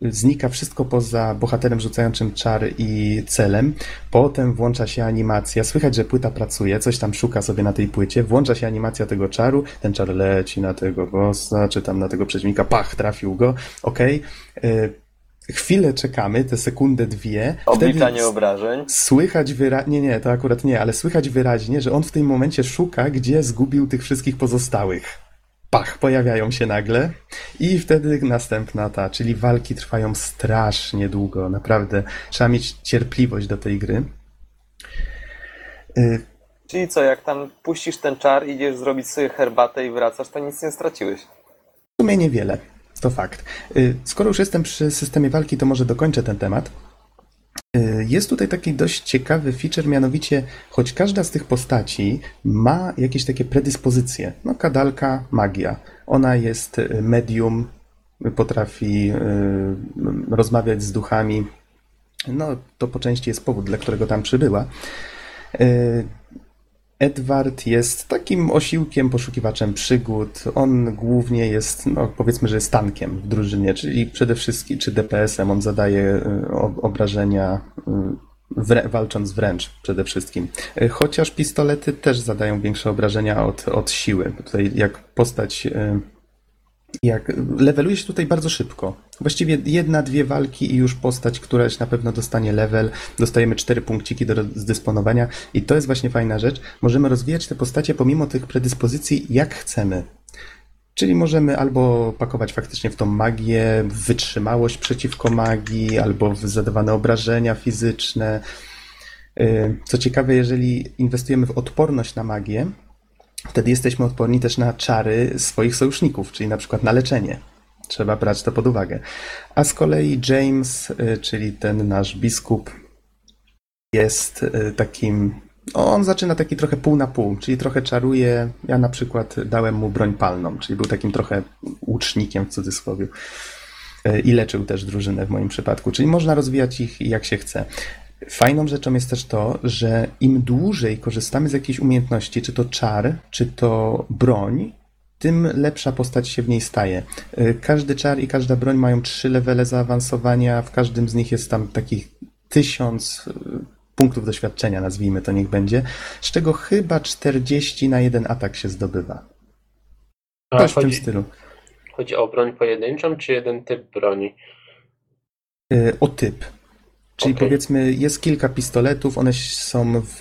znika wszystko poza bohaterem rzucającym czar i celem. Potem włącza się animacja. Słychać, że płyta pracuje, coś tam szuka sobie na tej płycie. Włącza się animacja tego czaru. Ten czar leci na tego bossa, czy tam na tego przeciwnika. Pach, trafił go. Okej. Y, Chwilę czekamy, te sekundę, dwie. Obliczanie obrażeń. Słychać wyraźnie, nie, nie, to akurat nie, ale słychać wyraźnie, że on w tym momencie szuka, gdzie zgubił tych wszystkich pozostałych. Pach, pojawiają się nagle i wtedy następna ta, czyli walki trwają strasznie długo, naprawdę. Trzeba mieć cierpliwość do tej gry. Y, Czyli co, jak tam puścisz ten czar, idziesz zrobić sobie herbatę i wracasz, to nic nie straciłeś. W sumie niewiele, to fakt. Y, Skoro już jestem przy systemie walki, to może dokończę ten temat. Y, Jest tutaj taki dość ciekawy feature, mianowicie, choć każda z tych postaci ma jakieś takie predyspozycje. No, kadalka, magia. Ona jest y, medium, potrafi y, rozmawiać z duchami. No, to po części jest powód, dla którego tam przybyła. Edward jest takim osiłkiem, poszukiwaczem przygód. On głównie jest, no powiedzmy, że jest tankiem w drużynie, czyli przede wszystkim, czy DPS-em. On zadaje y, obrażenia, y, wrę- walcząc wręcz przede wszystkim. Y, Chociaż pistolety też zadają większe obrażenia od, od siły. Tutaj jak postać. Y, Jak leveluje się tutaj bardzo szybko. Właściwie jedna, dwie walki i już postać, któraś na pewno dostanie level. Dostajemy cztery punkciki do zdysponowania i to jest właśnie fajna rzecz. Możemy rozwijać te postacie pomimo tych predyspozycji jak chcemy. Czyli możemy albo pakować faktycznie w tą magię, w wytrzymałość przeciwko magii, albo w zadawane obrażenia fizyczne. Yy, Co ciekawe, jeżeli inwestujemy w odporność na magię, wtedy jesteśmy odporni też na czary swoich sojuszników, czyli na przykład na leczenie. Trzeba brać to pod uwagę. A z kolei James, y, czyli ten nasz biskup, jest y, takim On zaczyna taki trochę pół na pół, czyli trochę czaruje. Ja na przykład dałem mu broń palną, czyli był takim trochę łucznikiem w cudzysłowie. E, I leczył też drużynę w moim przypadku, czyli można rozwijać ich jak się chce. Fajną rzeczą jest też to, że im dłużej korzystamy z jakiejś umiejętności, czy to czar, czy to broń, tym lepsza postać się w niej staje. Y, Każdy czar i każda broń mają trzy levele zaawansowania, w każdym z nich jest tam takich tysiąc y, punktów doświadczenia, nazwijmy to niech będzie, z czego chyba 40 na jeden atak się zdobywa. Coś w tym chodzi, stylu. chodzi o broń pojedynczą, czy jeden typ broni? Y, O typ. Czyli Okej. powiedzmy, jest kilka pistoletów, one są w,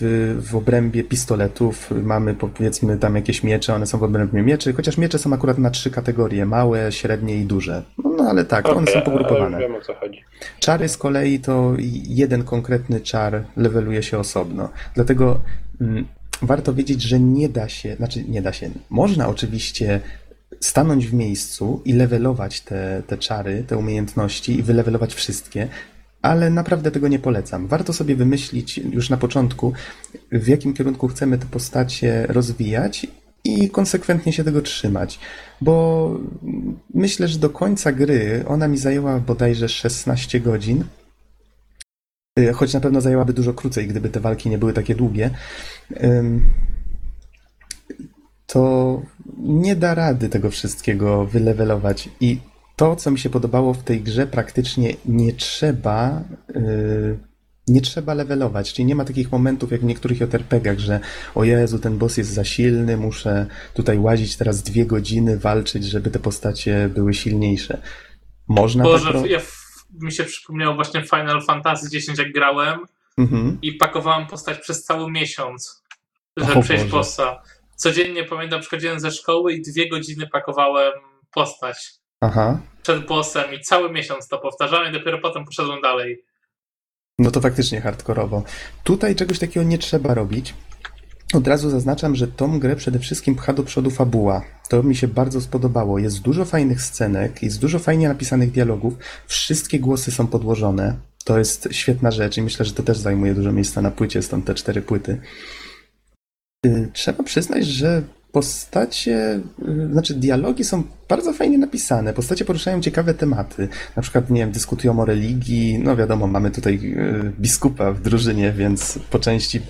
w obrębie pistoletów. Mamy powiedzmy tam jakieś miecze, one są w obrębie mieczy, chociaż miecze są akurat na trzy kategorie: małe, średnie i duże. No, no ale tak, one Okej, są pogrupowane. Wiem o co chodzi. Czary z kolei to jeden konkretny czar leveluje się osobno. Dlatego mm, warto wiedzieć, że nie da się, znaczy nie da się, można oczywiście stanąć w miejscu i levelować te, te czary, te umiejętności i wylevelować wszystkie, ale naprawdę tego nie polecam. Warto sobie wymyślić już na początku, w jakim kierunku chcemy te postacie rozwijać i konsekwentnie się tego trzymać, bo myślę, że do końca gry ona mi zajęła bodajże 16 godzin, Y, choć na pewno zajęłaby dużo krócej, gdyby te walki nie były takie długie. To nie da rady tego wszystkiego wylewelować i to, co mi się podobało w tej grze, praktycznie nie trzeba y, nie trzeba levelować, czyli nie ma takich momentów jak w niektórych JRPG-ach, że o Jezu, ten boss jest za silny, muszę tutaj łazić teraz dwie godziny, walczyć, żeby te postacie były silniejsze. Można Boże, tak ja, mi się przypomniało właśnie Final Fantasy X, jak grałem Mhm. i pakowałem postać przez cały miesiąc, O żeby przejść Boże. bossa. Codziennie pamiętam, przychodziłem ze szkoły i dwie godziny pakowałem postać Aha. przed bossem i cały miesiąc to powtarzałem i dopiero potem poszedłem dalej. No to faktycznie hardkorowo. Tutaj czegoś takiego nie trzeba robić. Od razu zaznaczam, że tą grę przede wszystkim pcha do przodu fabuła. To mi się bardzo spodobało. Jest dużo fajnych scenek, jest dużo fajnie napisanych dialogów. Wszystkie głosy są podłożone. To jest świetna rzecz i myślę, że to też zajmuje dużo miejsca na płycie, stąd te cztery płyty. Y, Trzeba przyznać, że postacie, y, znaczy dialogi są bardzo fajnie napisane. Postacie poruszają ciekawe tematy. Na przykład, nie wiem, dyskutują o religii. No wiadomo, mamy tutaj y, biskupa w drużynie, więc po części y,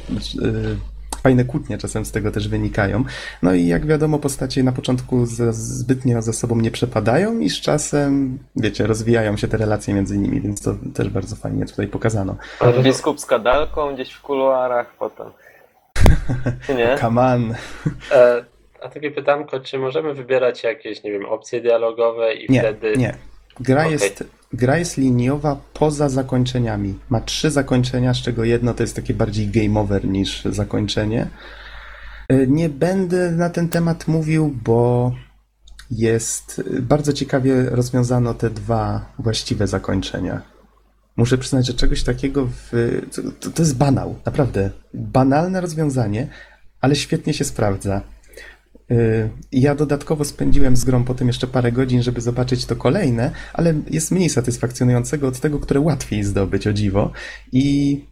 fajne kłótnie czasem z tego też wynikają. No i jak wiadomo, postacie na początku za, zbytnio ze sobą nie przepadają i z czasem, wiecie, rozwijają się te relacje między nimi, więc to też bardzo fajnie tutaj pokazano. Biskup z kadalką gdzieś w kuluarach potem. Czy nie? Come on. E, a takie pytanko, czy możemy wybierać jakieś, nie wiem, opcje dialogowe i Nie, wtedy... nie. Gra, Okej. jest, gra jest liniowa poza zakończeniami. Ma trzy zakończenia, z czego jedno to jest takie bardziej game over niż zakończenie. Y, Nie będę na ten temat mówił, bo jest y, bardzo ciekawie rozwiązano te dwa właściwe zakończenia. Muszę przyznać, że czegoś takiego w, to, to jest banał, naprawdę. Banalne rozwiązanie, ale świetnie się sprawdza. Y, Ja dodatkowo spędziłem z grą potem jeszcze parę godzin, żeby zobaczyć to kolejne, ale jest mniej satysfakcjonującego od tego, które łatwiej zdobyć, o dziwo. I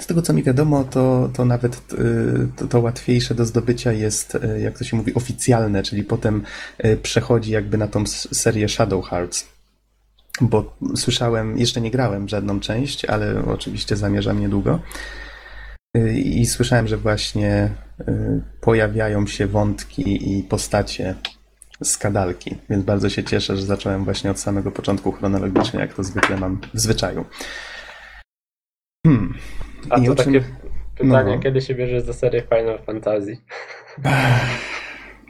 z tego co mi wiadomo, to, to nawet y, to, to łatwiejsze do zdobycia jest, y, jak to się mówi, oficjalne, czyli potem przechodzi jakby na tą serię Shadow Hearts. Bo słyszałem, jeszcze nie grałem żadną część, ale oczywiście zamierzam niedługo. I słyszałem, że właśnie pojawiają się wątki i postacie z kadalki, więc bardzo się cieszę, że zacząłem właśnie od samego początku chronologicznie, jak to zwykle mam w zwyczaju. Hmm. A I to czym- takie pytanie, No. kiedy się bierzesz za serię Final Fantasy?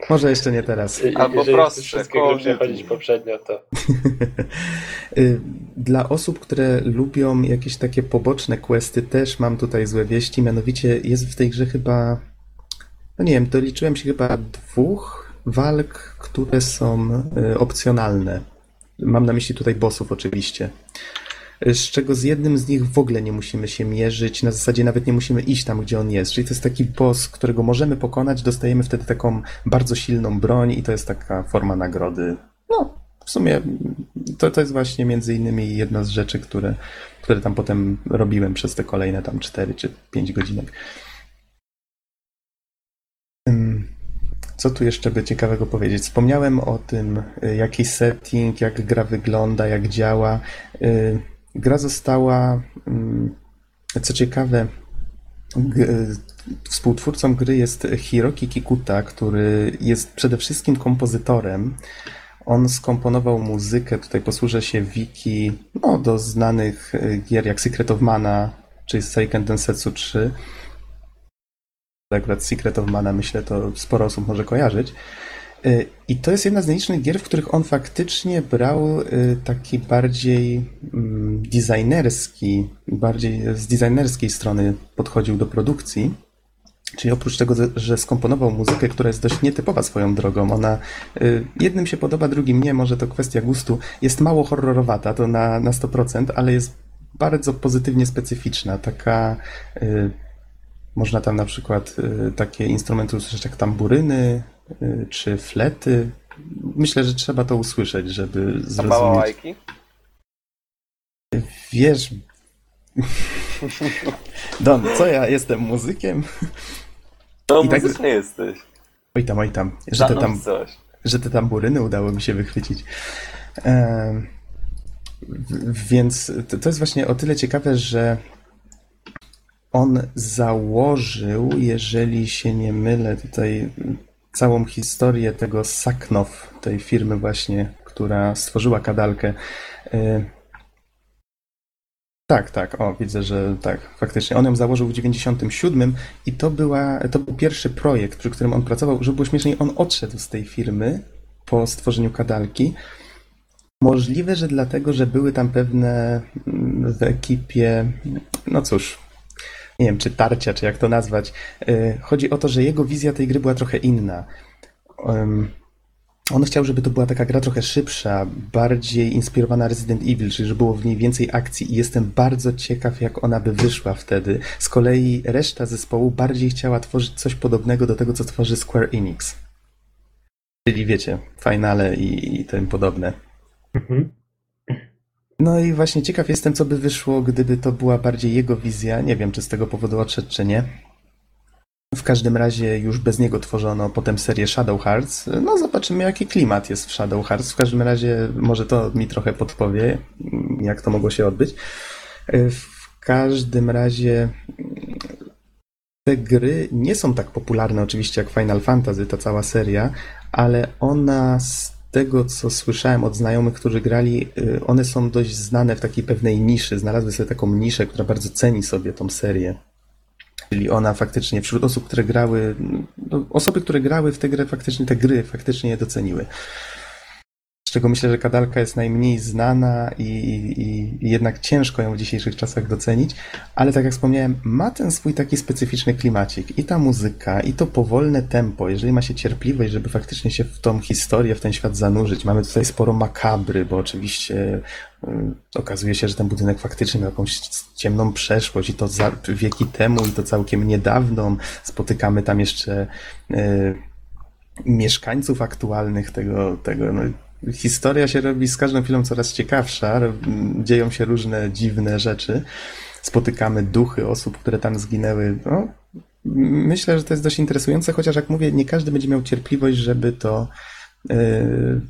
Może jeszcze nie teraz. I- Albo Jeżeli prostsze, chcesz wszystkie Call gry of Duty. przechodzić poprzednio, to Y, Dla osób, które lubią jakieś takie poboczne questy, też mam tutaj złe wieści. Mianowicie jest w tej grze chyba, no nie wiem, doliczyłem się chyba dwóch walk, które są y, opcjonalne. Mam na myśli tutaj bossów oczywiście. Y, Z czego z jednym z nich w ogóle nie musimy się mierzyć, na zasadzie nawet nie musimy iść tam, gdzie on jest. Czyli to jest taki boss, którego możemy pokonać, dostajemy wtedy taką bardzo silną broń i to jest taka forma nagrody. No, w sumie to, to jest właśnie między innymi jedna z rzeczy, które, które tam potem robiłem przez te kolejne tam 4 czy 5 godzinek. Co tu jeszcze by ciekawego powiedzieć? Wspomniałem o tym, y, jaki setting, jak gra wygląda, jak działa. Y, Gra została, mm, co ciekawe, y, współtwórcą gry jest Hiroki Kikuta, który jest przede wszystkim kompozytorem. On skomponował muzykę, tutaj posłużę się wiki no, do znanych gier jak Secret of Mana czy Seiken Densetsu 3. Akurat Secret of Mana myślę to sporo osób może kojarzyć. Y, I to jest jedna z nielicznych gier, w których on faktycznie brał y, taki bardziej mm, designerski, bardziej z designerskiej strony podchodził do produkcji. Czyli oprócz tego, że skomponował muzykę, która jest dość nietypowa swoją drogą, ona y, jednym się podoba, drugim nie, może to kwestia gustu, jest mało horrorowata, to na, na 100%, ale jest bardzo pozytywnie specyficzna, taka można tam na przykład y, takie instrumenty usłyszeć jak tamburyny y, czy flety. Myślę, że trzeba to usłyszeć, żeby A zrozumieć. bałałajki? Wiesz... Don, co ja jestem muzykiem? To I tak- muzyczny jesteś. Oj tam, oj tam, że te, tam, coś. że te tamburyny udało mi się wychwycić. W- Więc to, to jest właśnie o tyle ciekawe, że on założył, jeżeli się nie mylę, tutaj całą historię tego Saknow, tej firmy właśnie, która stworzyła kadalkę. Y, Tak, tak, o, widzę, że tak, faktycznie. On ją założył w 97 i to, była, to był pierwszy projekt, przy którym on pracował. Żeby było śmieszniej, on odszedł z tej firmy po stworzeniu kadalki. Możliwe, że dlatego, że były tam pewne mm, w ekipie, no cóż, nie wiem, czy tarcia, czy jak to nazwać. Y, Chodzi o to, że jego wizja tej gry była trochę inna. On chciał, żeby to była taka gra trochę szybsza, bardziej inspirowana Resident Evil, czyli żeby było w niej więcej akcji i jestem bardzo ciekaw, jak ona by wyszła wtedy. Z kolei reszta zespołu bardziej chciała tworzyć coś podobnego do tego, co tworzy Square Enix. Czyli wiecie, finale i, i tym podobne. No i właśnie ciekaw jestem, co by wyszło, gdyby to była bardziej jego wizja. Nie wiem, czy z tego powodu odszedł, czy nie. W każdym razie już bez niego tworzono potem serię Shadow Hearts. No zobaczymy, jaki klimat jest w Shadow Hearts. W każdym razie może to mi trochę podpowie, jak to mogło się odbyć. W każdym razie te gry nie są tak popularne oczywiście jak Final Fantasy, ta cała seria, ale ona tego, co słyszałem od znajomych, którzy grali, y, one są dość znane w takiej pewnej niszy. Znalazły sobie taką niszę, która bardzo ceni sobie tą serię. Czyli ona faktycznie, wśród osób, które grały, no, osoby, które grały w tę grę, faktycznie te gry faktycznie je doceniły. Z czego myślę, że Kadalka jest najmniej znana i, i, i jednak ciężko ją w dzisiejszych czasach docenić, ale tak jak wspomniałem, ma ten swój taki specyficzny klimacik. I ta muzyka, i to powolne tempo, jeżeli ma się cierpliwość, żeby faktycznie się w tą historię, w ten świat zanurzyć. Mamy tutaj sporo makabry, bo oczywiście y, okazuje się, że ten budynek faktycznie miał jakąś ciemną przeszłość i to wieki temu, i to całkiem niedawną. Spotykamy tam jeszcze y, mieszkańców aktualnych tego, tego no, historia się robi z każdą chwilą coraz ciekawsza, dzieją się różne dziwne rzeczy, spotykamy duchy osób, które tam zginęły. No, myślę, że to jest dość interesujące, chociaż jak mówię, nie każdy będzie miał cierpliwość, żeby to yy,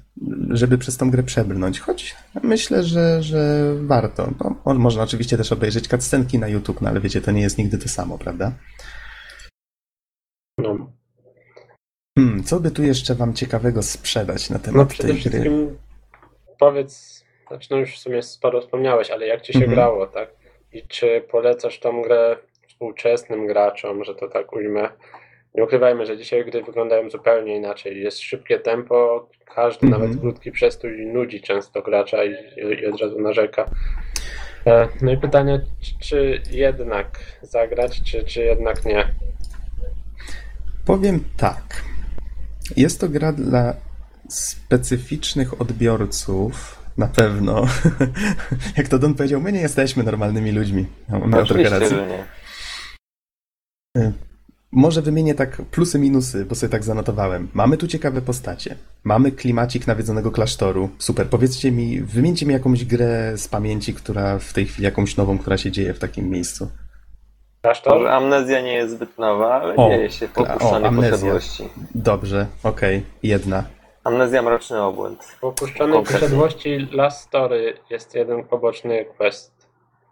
żeby przez tą grę przebrnąć, choć myślę, że, że warto. No, można oczywiście też obejrzeć cutscenki na YouTube, no ale wiecie, to nie jest nigdy to samo, prawda? No. Hmm, co by tu jeszcze wam ciekawego sprzedać na No temat przede tej gry? powiedz, znaczy no już w sumie sporo wspomniałeś, ale jak ci się Mhm. grało, tak? I czy polecasz tą grę współczesnym graczom, że to tak ujmę? Nie ukrywajmy, że dzisiaj gry wyglądają zupełnie inaczej. Jest szybkie tempo, każdy Mhm. nawet krótki przestój nudzi często gracza i, i od razu narzeka. E, No i pytanie, czy- czy jednak zagrać, czy, czy jednak nie? Powiem tak. Jest to gra dla specyficznych odbiorców, na pewno. Jak to Don powiedział, my nie jesteśmy normalnymi ludźmi. No, Miał trochę że nie. Może wymienię tak plusy, minusy, bo sobie tak zanotowałem. Mamy tu ciekawe postacie. Mamy klimacik nawiedzonego klasztoru. Super. Powiedzcie mi, wymieńcie mi jakąś grę z pamięci, która w tej chwili, jakąś nową, która się dzieje w takim miejscu. Klasztor? Może amnezja nie jest zbyt nowa, ale O, dzieje się amnezja. posiadłości. Dobrze, okej, jedna. Amnezja mroczny obłęd. W opuszczonej posiadłości Last Story jest jeden poboczny quest.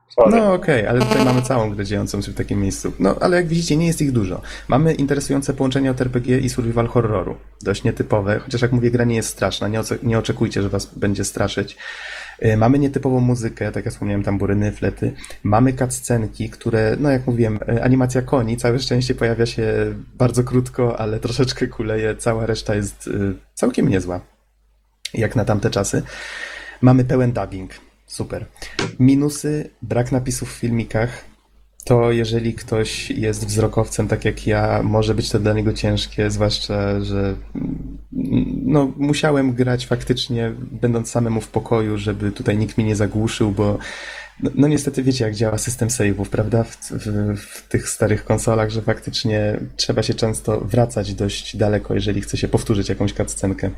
Sorry. No okej, ale tutaj mamy całą grę dziejącą się w takim miejscu. No ale jak widzicie, nie jest ich dużo. Mamy interesujące połączenie od RPG i survival horroru. Dość nietypowe, chociaż jak mówię, gra nie jest straszna. Nie, oce- nie oczekujcie, że was będzie straszyć. Y, Mamy nietypową muzykę, tak jak wspomniałem, tamburyny, flety. Mamy cutscenki, które, no jak mówiłem, y, animacja koni, całe szczęście pojawia się bardzo krótko, ale troszeczkę kuleje. Cała reszta jest y, całkiem niezła, jak na tamte czasy. Mamy pełen dubbing. Super. Minusy, brak napisów w filmikach. To jeżeli ktoś jest wzrokowcem, tak jak ja, może być to dla niego ciężkie, zwłaszcza, że mm, no, musiałem grać faktycznie, będąc samemu w pokoju, żeby tutaj nikt mnie nie zagłuszył, bo no, no niestety wiecie, jak działa system save'ów, prawda, w, w, w tych starych konsolach, że faktycznie trzeba się często wracać dość daleko, jeżeli chce się powtórzyć jakąś cutscenkę.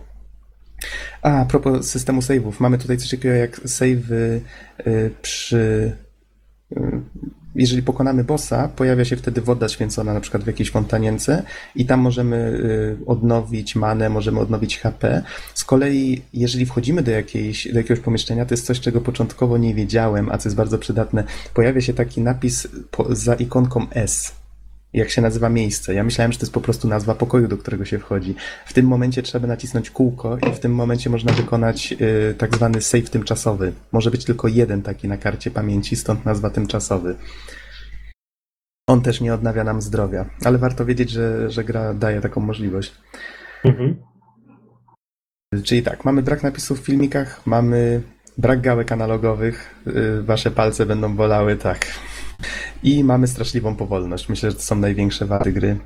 A, a propos systemu save'ów, mamy tutaj coś takiego jak save'y y, przy... Jeżeli pokonamy bossa, pojawia się wtedy woda święcona, na przykład w jakiejś fontanience i tam możemy y, odnowić manę, możemy odnowić HP. Z kolei, jeżeli wchodzimy do, jakiejś, do jakiegoś pomieszczenia, to jest coś, czego początkowo nie wiedziałem, a co jest bardzo przydatne. Pojawia się taki napis po, za ikonką S jak się nazywa miejsce. Ja myślałem, że to jest po prostu nazwa pokoju, do którego się wchodzi. W tym momencie trzeba nacisnąć kółko i w tym momencie można wykonać y, tak zwany save tymczasowy. Może być tylko jeden taki na karcie pamięci, stąd nazwa tymczasowy. On też nie odnawia nam zdrowia, ale warto wiedzieć, że, że gra daje taką możliwość. Mhm. Czyli tak, mamy brak napisów w filmikach, mamy brak gałek analogowych, y, wasze palce będą bolały, tak. I mamy straszliwą powolność. Myślę, że to są największe wady gry.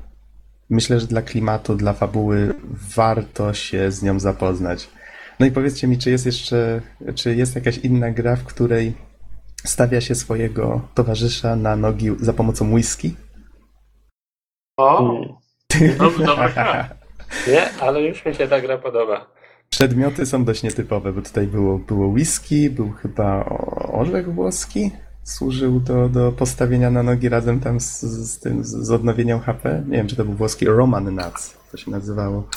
Myślę, że dla klimatu, dla fabuły warto się z nią zapoznać. No i powiedzcie mi, czy jest jeszcze, czy jest jakaś inna gra, w której stawia się swojego towarzysza na nogi za pomocą whisky? O, Mm. dobra, dobra gra. Nie, ale już mi się ta gra podoba. Przedmioty są dość nietypowe, bo tutaj było, było whisky, był chyba orzech włoski, służył do, do postawienia na nogi razem tam z, z tym, z, z odnowieniem HP. Nie wiem, czy to był włoski Roman Nuts, to się nazywało.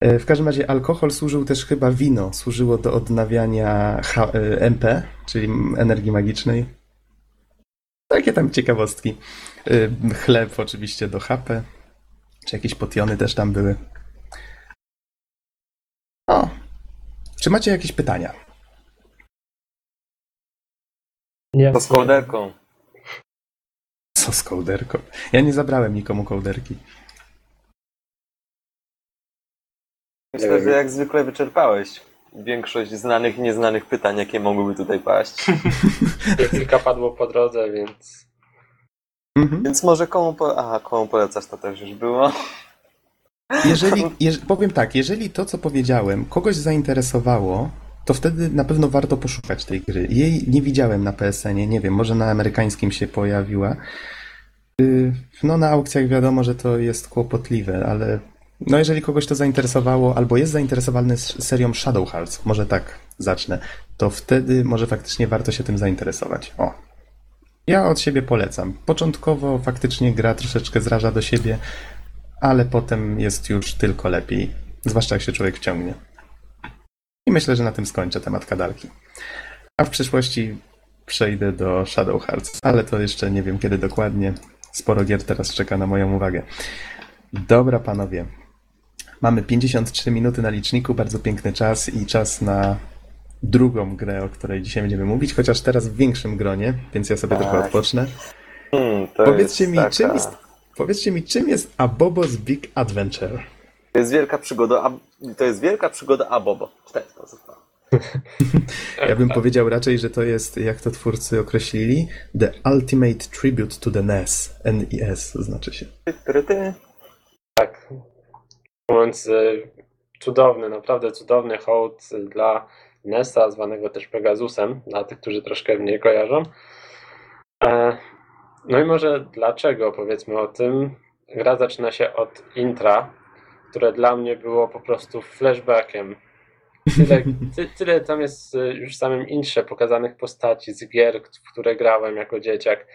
E, W każdym razie alkohol służył też chyba wino, służyło do odnawiania e, MP, czyli energii magicznej. Takie tam ciekawostki. E, Chleb oczywiście do HP, czy jakieś potiony też tam były. O. Czy macie jakieś pytania? Nie, To z kołderką. Co z kołderką? Ja nie zabrałem nikomu kołderki. Myślę, że jak zwykle wyczerpałeś większość znanych i nieznanych pytań, jakie mogłyby tutaj paść. kilka padło po drodze, więc Mhm. Więc może komu, po... Aha, komu polecasz, to też już było. Jeżeli, jeż, powiem tak, jeżeli to, co powiedziałem, kogoś zainteresowało, to wtedy na pewno warto poszukać tej gry. Jej nie widziałem na PSN-ie, nie wiem, może na amerykańskim się pojawiła. Y, No na aukcjach wiadomo, że to jest kłopotliwe, ale no jeżeli kogoś to zainteresowało, albo jest zainteresowany serią Shadow Hearts, może tak zacznę, to wtedy może faktycznie warto się tym zainteresować. O. Ja od siebie polecam. Początkowo faktycznie gra troszeczkę zraża do siebie, ale potem jest już tylko lepiej. Zwłaszcza jak się człowiek wciągnie. I myślę, że na tym skończę temat kadalki. A w przyszłości przejdę do Shadow Hearts, ale to jeszcze nie wiem kiedy dokładnie. Sporo gier teraz czeka na moją uwagę. Dobra, panowie. Mamy 53 minuty na liczniku, bardzo piękny czas i czas na drugą grę, o której dzisiaj będziemy mówić, chociaż teraz w większym gronie, więc ja sobie Tak. trochę odpocznę. Hmm, Powiedzcie mi, taka... czym jest, powiedzcie mi, czym jest Abobo's Big Adventure? To jest wielka przygoda, a... to jest wielka przygoda Abobo. W ten sposób. Ja bym powiedział raczej, że to jest, jak to twórcy określili, The Ultimate Tribute to the NES. NES znaczy się. Tak. Mówiąc, y, cudowny, naprawdę cudowny hołd dla Nesa, zwanego też Pegasusem, dla tych, którzy troszkę mnie kojarzą. E, No i może dlaczego, powiedzmy o tym. Gra zaczyna się od intra, które dla mnie było po prostu flashbackiem. Tyle, ty, tyle tam jest y, już w samym intrze pokazanych postaci z gier, w które grałem jako dzieciak.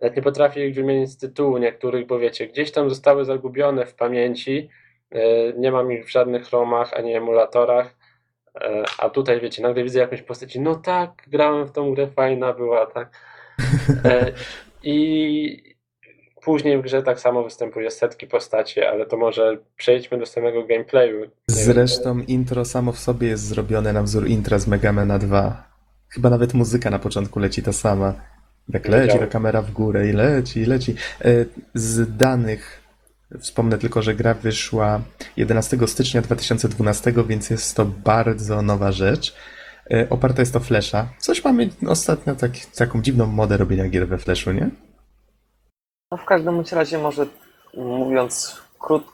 nawet nie potrafię ich wymienić z tytułu niektórych, bo wiecie, gdzieś tam zostały zagubione w pamięci. E, Nie mam ich w żadnych romach ani emulatorach. E, A tutaj wiecie, nagle widzę jakąś postać no tak, grałem w tą grę, fajna była, tak. I później w grze tak samo występuje setki postaci, ale to może przejdźmy do samego gameplayu. Zresztą intro samo w sobie jest zrobione na wzór intra z Megamena 2. Chyba nawet muzyka na początku leci ta sama. Jak leci ta kamera w górę i leci, i leci. E, Z danych wspomnę tylko, że gra wyszła 11 stycznia 2012, więc jest to bardzo nowa rzecz. E, Oparta jest o Flasha. Coś mamy ostatnio tak, taką dziwną modę robienia gier we Flashu, nie? No w każdym bądź razie może mówiąc krót,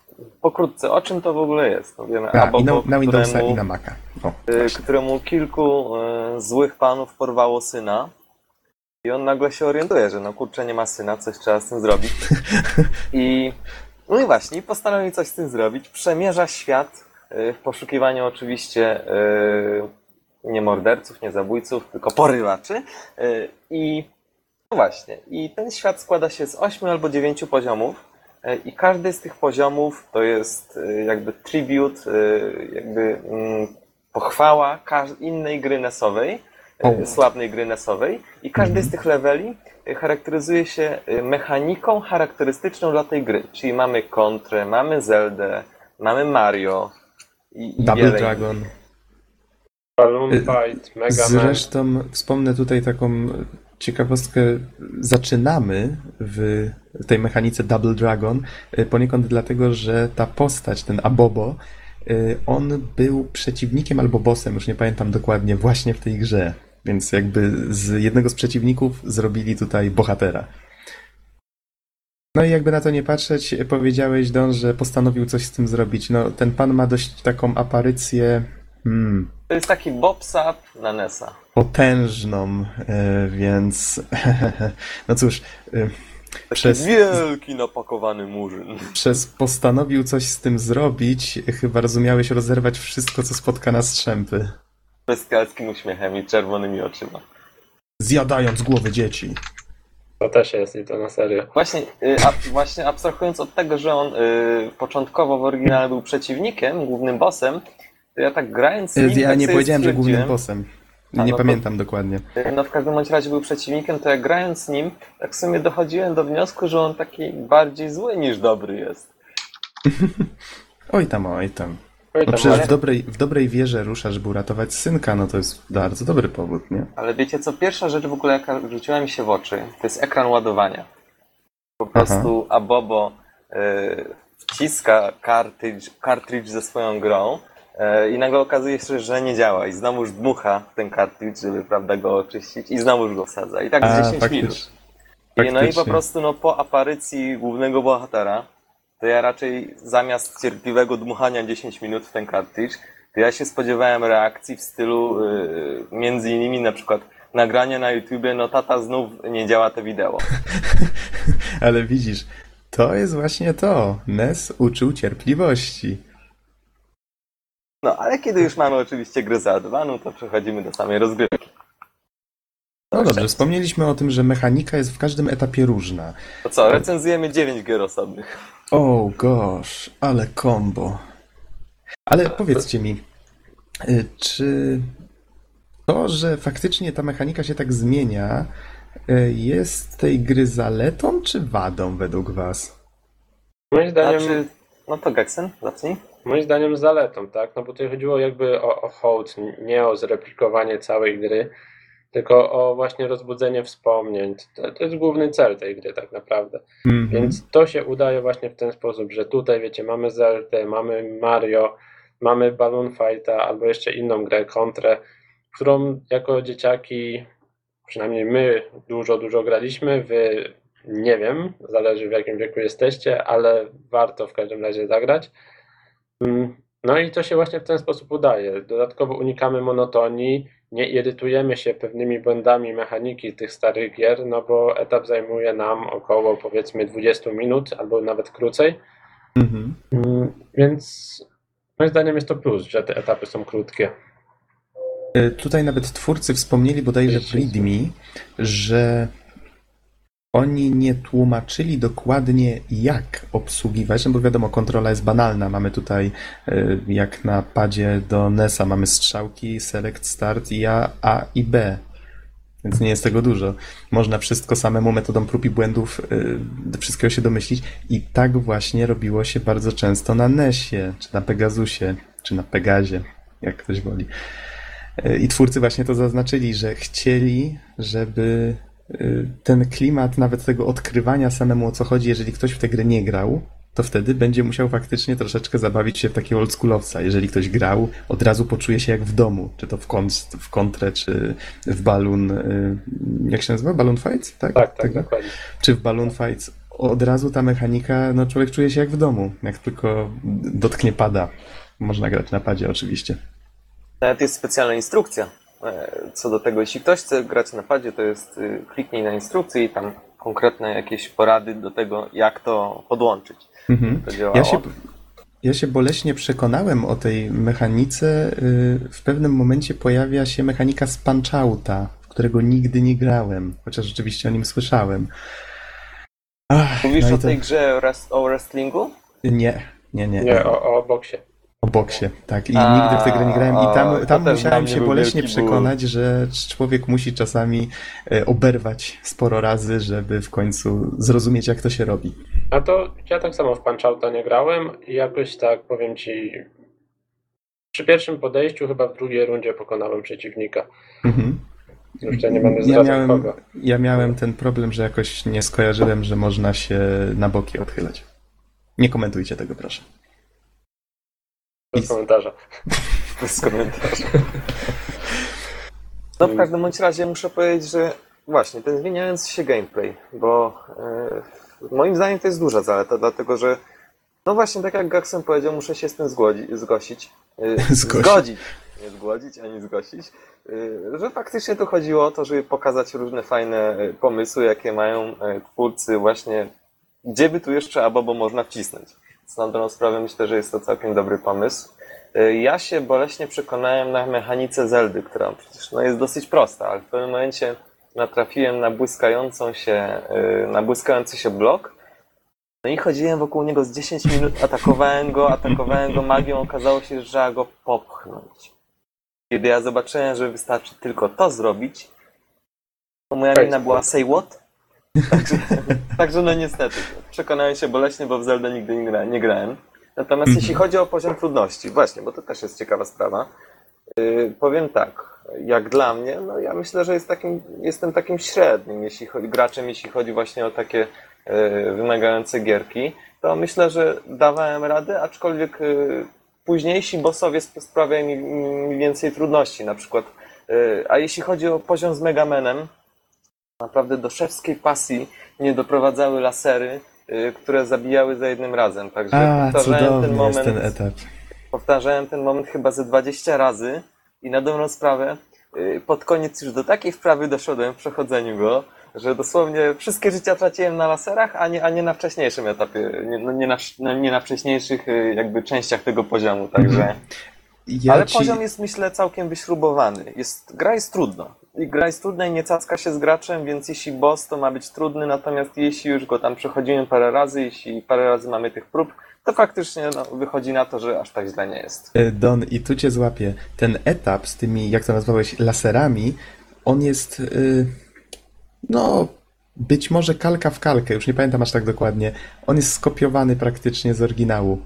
pokrótce, o czym to w ogóle jest? No wiemy, A, i Abobo, na, na Windowsa któremu, i na Maca. O, y, właśnie. któremu kilku y, złych panów porwało syna i on nagle się orientuje, że no kurczę, nie ma syna, coś trzeba z tym zrobić. I no i właśnie, postanowił coś z tym zrobić. Przemierza świat y, w poszukiwaniu oczywiście y, nie morderców, nie zabójców, tylko porywaczy. I no właśnie, i ten świat składa się z 8 albo 9 poziomów. y, I każdy z tych poziomów to jest y, jakby tribute, y, jakby mm, pochwała innej gry nesowej, O. sławnej gry nesowej. I każdy z tych leveli charakteryzuje się mechaniką charakterystyczną dla tej gry. Czyli mamy Kontrę, mamy Zeldę, mamy Mario i, i Double wiele Dragon. Balloon Y, Fight, Mega Man. Zresztą wspomnę tutaj taką ciekawostkę. Zaczynamy w tej mechanice Double Dragon y, poniekąd dlatego, że ta postać, ten Abobo, y, on był przeciwnikiem albo bossem, już nie pamiętam dokładnie, właśnie w tej grze. Więc jakby z jednego z przeciwników zrobili tutaj bohatera. No i jakby na to nie patrzeć, powiedziałeś, Don, że postanowił coś z tym zrobić. No, ten pan ma dość taką aparycję. Hmm, To jest taki Bobsap na NESa. potężną, e, więc no cóż, e, Taki Przez- wielki napakowany murzyn. przez postanowił coś z tym zrobić, chyba rozumiałeś rozerwać wszystko, co spotka na strzępy, Bestialskim uśmiechem i czerwonymi oczyma. zjadając głowy dzieci. To też jest i to na serio. Właśnie, y, a, właśnie abstrahując od tego, że on y, początkowo w oryginale był przeciwnikiem, głównym bossem, to ja tak grając z nim, Ja tak nie powiedziałem, że głównym. A, Nie no to- pamiętam dokładnie. No w każdym bądź razie był przeciwnikiem, to jak grając z nim, tak w sumie dochodziłem do wniosku, że on taki bardziej zły niż dobry jest. Oj tam, oj tam. Oj, No przecież ale- w dobrej, w dobrej wierze rusza, żeby uratować synka, no to jest bardzo dobry powód, nie? Ale wiecie co, pierwsza rzecz w ogóle jaka rzuciła mi się w oczy, to jest ekran ładowania. Po Aha. prostu Abobo y, wciska kartridż, kartridż ze swoją grą i nagle okazuje się, że nie działa i znowuż dmucha w ten kartridż, żeby prawda go oczyścić i znowuż go wsadza. I tak z 10 minut. I, no i po prostu no, po aparycji głównego bohatera, to ja raczej zamiast cierpliwego dmuchania 10 minut w ten kartridż, to ja się spodziewałem reakcji w stylu yy, między innymi na przykład nagranie na YouTubie, no tata znów nie działa to wideo. Ale widzisz, to jest właśnie to. Nes uczył cierpliwości. No ale kiedy już mamy oczywiście grę załadowaną, to przechodzimy do samej rozgrywki. No dobrze, wspomnieliśmy o tym, że mechanika jest w każdym etapie różna. To co, recenzujemy 9 gier osobnych. Oh gosh, ale combo. Ale powiedzcie mi, y, czy to, że faktycznie ta mechanika się tak zmienia, y, jest tej gry zaletą czy wadą według was? Moim zdaniem, Znaczy, no to Geksen, zacznij. Moim zdaniem zaletą, tak? No bo tutaj chodziło jakby o, o hołd, nie o zreplikowanie całej gry, tylko o właśnie rozbudzenie wspomnień. To, to jest główny cel tej gry tak naprawdę. Mhm. Więc to się udaje właśnie w ten sposób, że tutaj wiecie, mamy Zeldę, mamy Mario, mamy Balloon Fighta albo jeszcze inną grę, Kontrę, którą jako dzieciaki, przynajmniej my dużo, dużo graliśmy, wy nie wiem, zależy w jakim wieku jesteście, ale warto w każdym razie zagrać. Mm, No i to się właśnie w ten sposób udaje. Dodatkowo unikamy monotonii, nie irytujemy się pewnymi błędami mechaniki tych starych gier, no bo etap zajmuje nam około powiedzmy 20 minut albo nawet krócej. Mhm. Mm, Więc moim zdaniem jest to plus, że te etapy są krótkie. Y, Tutaj nawet twórcy wspomnieli bodajże w README, że oni nie tłumaczyli dokładnie, jak obsługiwać, no bo wiadomo, kontrola jest banalna. Mamy tutaj, y, jak na padzie do NES-a, mamy strzałki, select, start i A, i B. Więc nie jest tego dużo. Można wszystko samemu metodą prób i błędów y, wszystkiego się domyślić. I tak właśnie robiło się bardzo często na NES-ie, czy na Pegasusie, czy na Pegazie, jak ktoś woli. Y, I twórcy właśnie to zaznaczyli, że chcieli, żeby ten klimat nawet tego odkrywania samemu o co chodzi, jeżeli ktoś w tę grę nie grał, to wtedy będzie musiał faktycznie troszeczkę zabawić się w takiego oldschoolowca. Jeżeli ktoś grał, od razu poczuje się jak w domu, czy to w, kont- w kontrę, czy w balloon, y, jak się nazywa? Balloon Fights? Tak, Tak, tak, dokładnie. Czy w Balloon Fights. Od razu ta mechanika, no człowiek czuje się jak w domu, jak tylko dotknie pada. Można grać na padzie oczywiście. Nawet jest specjalna instrukcja co do tego. Jeśli ktoś chce grać na padzie, to jest y, kliknij na instrukcję i tam konkretne jakieś porady do tego, jak to podłączyć. Mhm. To działało. Ja się, ja się boleśnie przekonałem o tej mechanice. y, W pewnym momencie pojawia się mechanika z Punch-Outa, w którego nigdy nie grałem, chociaż rzeczywiście o nim słyszałem. Ach, Mówisz no o to- tej grze o wrestlingu? Nie, nie, nie. Nie, o, o boksie. Boksie, tak. I A, nigdy w tę grę nie grałem. I tam, tam musiałem się boleśnie wielki ból. przekonać, że człowiek musi czasami e, oberwać sporo razy, żeby w końcu zrozumieć, jak to się robi. A to ja tak samo w Punch-Outa nie grałem i jakoś tak powiem ci. Przy pierwszym podejściu, chyba w drugiej rundzie pokonałem przeciwnika. Mhm. Już ja nie będę Ja miałem, kogo. ja miałem ten problem, że jakoś nie skojarzyłem, że można się na boki odchylać. Nie komentujcie tego, proszę. Bez komentarza. Bez komentarzy. No w każdym bądź razie muszę powiedzieć, że właśnie ten zmieniający się gameplay, bo e, moim zdaniem to jest duża zaleta, dlatego że no właśnie tak jak Gaxem powiedział, muszę się z tym zgodzi, zgłosić. Zgłosić. Zgodzić. Nie zgłodzić, ani zgłosić. E, że faktycznie tu chodziło o to, żeby pokazać różne fajne pomysły, jakie mają twórcy właśnie, gdzie by tu jeszcze Abobo można wcisnąć. Co na dobrą sprawę myślę, że jest to całkiem dobry pomysł. Y, Ja się boleśnie przekonałem na mechanice Zeldy, która przecież no, jest dosyć prosta, ale w pewnym momencie natrafiłem na błyskającą się, y, na błyskający się blok. No i chodziłem wokół niego z 10 minut, atakowałem go, atakowałem go magią, okazało się, że trzeba go popchnąć. Kiedy ja zobaczyłem, że wystarczy tylko to zrobić, to moja mina była say what? Także, także no niestety, przekonałem się boleśnie, bo w Zelda nigdy nie, gra, nie grałem. Natomiast jeśli chodzi o poziom trudności, właśnie, bo to też jest ciekawa sprawa, yy, powiem tak, jak dla mnie, no ja myślę, że jest takim, jestem takim średnim jeśli chodzi, graczem, jeśli chodzi właśnie o takie yy, wymagające gierki, to myślę, że dawałem radę, aczkolwiek yy, późniejsi bossowie sp- sprawiają mi, mi więcej trudności, na przykład, yy, a jeśli chodzi o poziom z Megamanem, naprawdę do szewskiej pasji nie doprowadzały lasery, y, które zabijały za jednym razem. Także A, powtarzałem ten moment, ten etap. powtarzałem ten moment chyba ze 20 razy i na dobrą sprawę y, pod koniec już do takiej wprawy doszedłem w przechodzeniu go, że dosłownie wszystkie życia traciłem na laserach, a nie, a nie na wcześniejszym etapie, nie, no, nie, na, no, nie na wcześniejszych y, jakby częściach tego poziomu, także... Ja Ale ci... poziom jest myślę całkiem wyśrubowany. Jest, gra jest trudna. Gra jest trudna i nie cacka się z graczem, więc jeśli boss to ma być trudny, natomiast jeśli już go tam przechodzimy parę razy, jeśli parę razy mamy tych prób, to faktycznie no, wychodzi na to, że aż tak źle nie jest. E, Don, i tu cię złapię. Ten etap z tymi, jak to nazwałeś, laserami, on jest, y, no, być może kalka w kalkę, już nie pamiętam aż tak dokładnie. On jest skopiowany praktycznie z oryginału.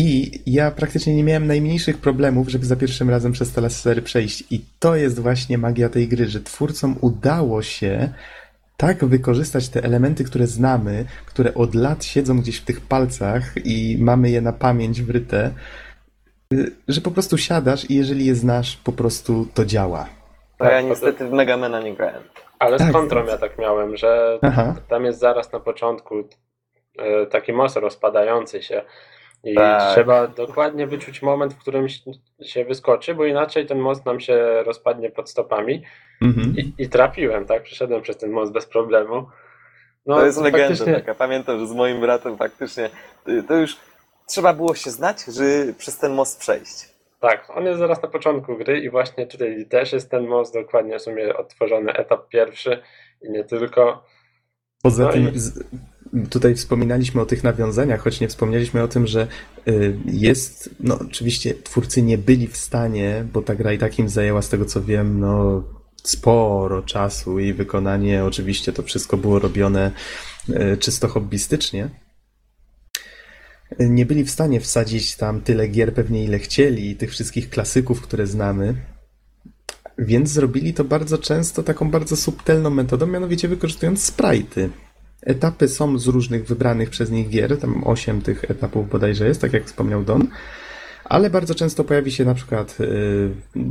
I ja praktycznie nie miałem najmniejszych problemów, żeby za pierwszym razem przez te lasery przejść. I to jest właśnie magia tej gry, że twórcom udało się tak wykorzystać te elementy, które znamy, które od lat siedzą gdzieś w tych palcach i mamy je na pamięć wryte, że po prostu siadasz i jeżeli je znasz, po prostu to działa. A ja Tak, niestety w Megamena nie grałem. Ale Tak. z kontrą ja tak miałem, że Aha. tam jest zaraz na początku e, taki most rozpadający się. I Tak. trzeba dokładnie wyczuć moment, w którym się- wyskoczy, bo inaczej ten most nam się rozpadnie pod stopami. Mhm. I, i trafiłem, tak? Przeszedłem przez ten most bez problemu. No, to jest legenda faktycznie- taka. Pamiętam, że z moim bratem faktycznie y, to już trzeba było się znać, żeby przez ten most przejść. Tak, on jest zaraz na początku gry i właśnie tutaj też jest ten most dokładnie w sumie odtworzony etap pierwszy i nie tylko. Poza No tym i- z, tutaj wspominaliśmy o tych nawiązaniach, choć nie wspomnieliśmy o tym, że y, jest, no oczywiście twórcy nie byli w stanie, bo ta gra i tak im zajęła z tego co wiem, no sporo czasu i wykonanie, oczywiście to wszystko było robione y, czysto hobbystycznie. Nie byli w stanie wsadzić tam tyle gier pewnie ile chcieli tych wszystkich klasyków, które znamy. Więc zrobili to bardzo często taką bardzo subtelną metodą, mianowicie wykorzystując sprite'y. Etapy są z różnych wybranych przez nich gier, tam 8 tych etapów bodajże jest, tak jak wspomniał Don, ale bardzo często pojawi się na przykład y,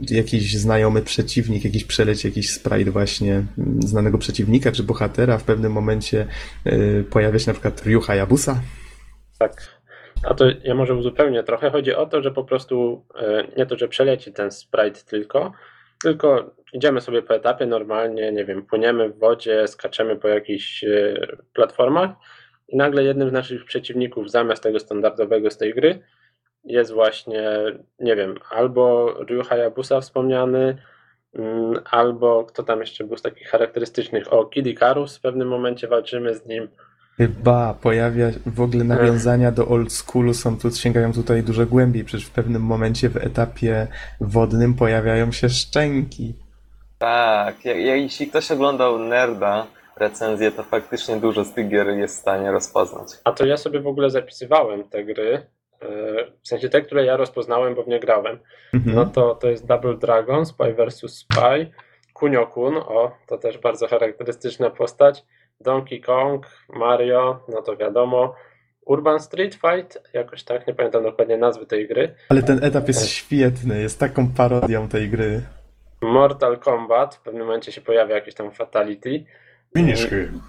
jakiś znajomy przeciwnik, jakiś przeleci, jakiś sprite właśnie mm, znanego przeciwnika czy bohatera, w pewnym momencie y, pojawia się na przykład Ryu Hayabusa. Tak. A to ja może uzupełnię trochę. Chodzi o to, że po prostu e, nie to, że przeleci ten sprite tylko, tylko idziemy sobie po etapie normalnie, nie wiem, płyniemy w wodzie, skaczemy po jakichś e, platformach i nagle jednym z naszych przeciwników zamiast tego standardowego z tej gry jest właśnie, nie wiem, albo Ryu Hayabusa wspomniany, mm, albo kto tam jeszcze był z takich charakterystycznych, o, Kid Icarus w pewnym momencie walczymy z nim, Chyba pojawia w ogóle nawiązania do old schoolu są tu, sięgają tutaj dużo głębiej, przecież w pewnym momencie w etapie wodnym pojawiają się szczęki. Tak, ja, ja, jeśli ktoś oglądał Nerda recenzję, to faktycznie dużo z tych gier jest w stanie rozpoznać. A to ja sobie w ogóle zapisywałem te gry, e, w sensie te, które ja rozpoznałem, bo w nie grałem. Mhm. No to, to jest Double Dragon, Spy vs. Spy, Kunio-kun, o, to też bardzo charakterystyczna postać, Donkey Kong, Mario, no to wiadomo, Urban Street Fight, jakoś tak, nie pamiętam dokładnie nazwy tej gry, Ale ten etap jest świetny, jest taką parodią tej gry. Mortal Kombat, w pewnym momencie się pojawia jakieś tam Fatality, Finish him.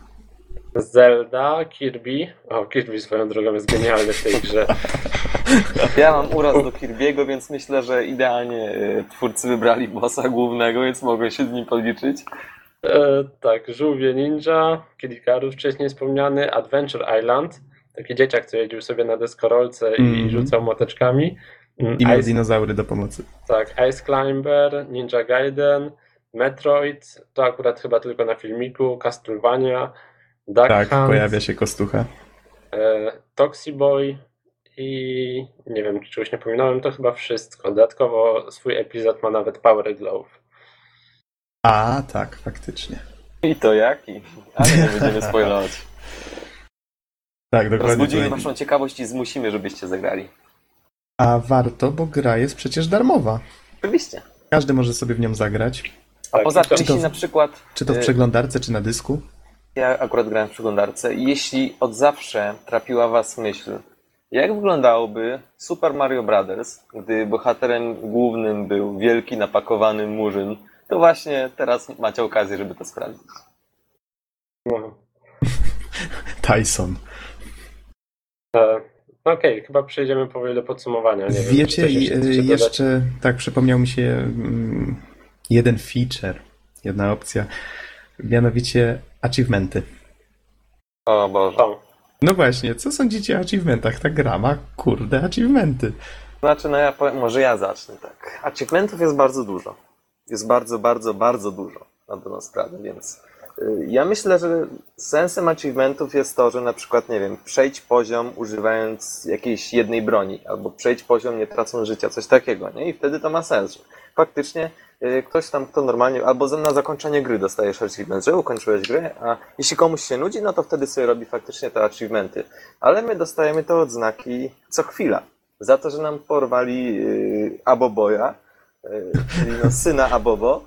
Zelda, Kirby, o, Kirby swoją drogą jest genialny w tej grze, Ja mam uraz do Kirby'ego, więc myślę, że idealnie y, twórcy wybrali bossa głównego, więc mogę się z nim policzyć. E, tak, Żółwie Ninja, Kid Icarus wcześniej wspomniany, Adventure Island, taki dzieciak, co jeździł sobie na deskorolce i Mhm. rzucał moteczkami. Mm, I miał Ice, dinozaury do pomocy. tak, Ice Climber, Ninja Gaiden, Metroid, to akurat chyba tylko na filmiku, Castlevania, Duck Tak, Hunt, pojawia się kostucha. e, Toxi Boy i nie wiem, czy czegoś nie pominąłem, to chyba wszystko. Dodatkowo swój epizod ma nawet Power Glove. A, tak, faktycznie. I to jaki? Ale nie będziemy spoilować. Tak, dokładnie. Rozbudzimy waszą ciekawość i zmusimy, żebyście zagrali. A warto, bo gra jest przecież darmowa. Oczywiście. Każdy może sobie w nią zagrać. A Tak, poza tym, jeśli na przykład Czy to w y, przeglądarce, czy na dysku. Ja akurat grałem w przeglądarce jeśli od zawsze trapiła was myśl, jak wyglądałoby Super Mario Brothers, gdy bohaterem głównym był wielki, napakowany murzyn, to właśnie teraz macie okazję, żeby to sprawdzić. Tyson. E, Okej, chyba przejdziemy powoli do podsumowania. Nie wiem, Wiecie, i, jeszcze jeszcze tak przypomniał mi się mm, jeden feature, jedna opcja, mianowicie achievementy. O Boże. No właśnie, co sądzicie o achievementach? Ta gra ma kurde achievementy. Znaczy, no ja powiem, może ja zacznę tak. Achievementów jest bardzo dużo. Jest bardzo, bardzo, bardzo dużo na dobrą sprawę, więc ja myślę, że sensem achievementów jest to, że na przykład, nie wiem, przejdź poziom używając jakiejś jednej broni, albo przejdź poziom nie tracąc życia, coś takiego, nie? I wtedy to ma sens, faktycznie y, ktoś tam, kto normalnie, albo na zakończenie gry dostajesz achievement, że ukończyłeś grę, a jeśli komuś się nudzi, no to wtedy sobie robi faktycznie te achievementy. Ale my dostajemy te odznaki co chwila za to, że nam porwali yy, Aboboja, yy, czyli no, syna Abobo,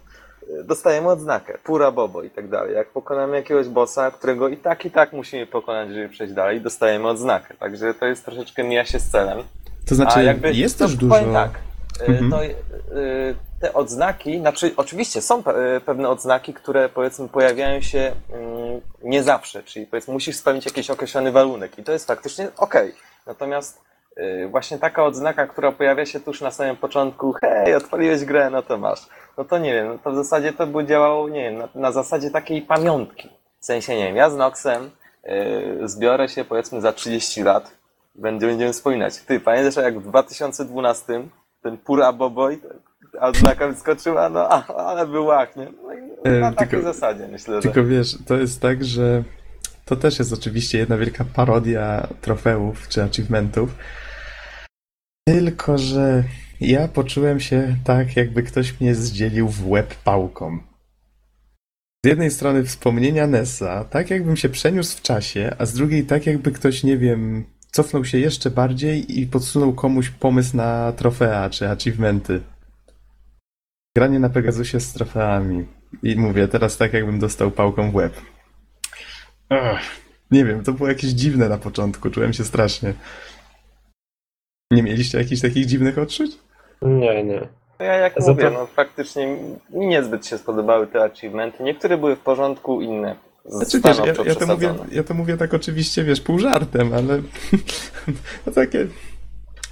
dostajemy odznakę, pura Bobo i tak dalej. Jak pokonamy jakiegoś bossa, którego i tak, i tak musimy pokonać, żeby przejść dalej, dostajemy odznakę. Także to jest troszeczkę mija się z celem. To znaczy, jakby, jest to też dużo... Tak, yy, Mhm. to, yy, te odznaki, znaczy oczywiście są yy, pewne odznaki, które powiedzmy pojawiają się yy, nie zawsze, czyli powiedzmy musisz spełnić jakiś określony warunek i to jest faktycznie okej. Natomiast właśnie taka odznaka, która pojawia się tuż na samym początku, hej, odpaliłeś grę, no to masz. No to nie wiem, no to w zasadzie to by działało, nie wiem, na, na zasadzie takiej pamiątki. W sensie, nie wiem, ja z Noxem yy, zbiorę się powiedzmy za 30 lat, będzie, będziemy wspominać. Ty, pamiętasz jak w 2012 ten pura Boboj, odznaka wyskoczyła, no ale był łach, nie? No i E, na takiej tylko- zasadzie myślę, że... Tylko wiesz, to jest tak, że to też jest oczywiście jedna wielka parodia trofeów czy achievementów. Tylko, że ja poczułem się tak, jakby ktoś mnie zdzielił w łeb pałką. Z jednej strony wspomnienia Nessa, tak jakbym się przeniósł w czasie, a z drugiej tak jakby ktoś, nie wiem, cofnął się jeszcze bardziej i podsunął komuś pomysł na trofea czy achievementy. Granie na Pegasusie z trofeami. I mówię, teraz tak jakbym dostał pałką w łeb. Ach, nie wiem, to było jakieś dziwne na początku, czułem się strasznie. Nie mieliście jakichś takich dziwnych odczuć? Nie, nie. No Ja jak Za mówię, to- no faktycznie mi niezbyt się spodobały te achievementy. Niektóre były w porządku, inne Znaczy wiesz, ja, ja, to mówię, ja to mówię tak oczywiście, wiesz, pół żartem, ale no takie,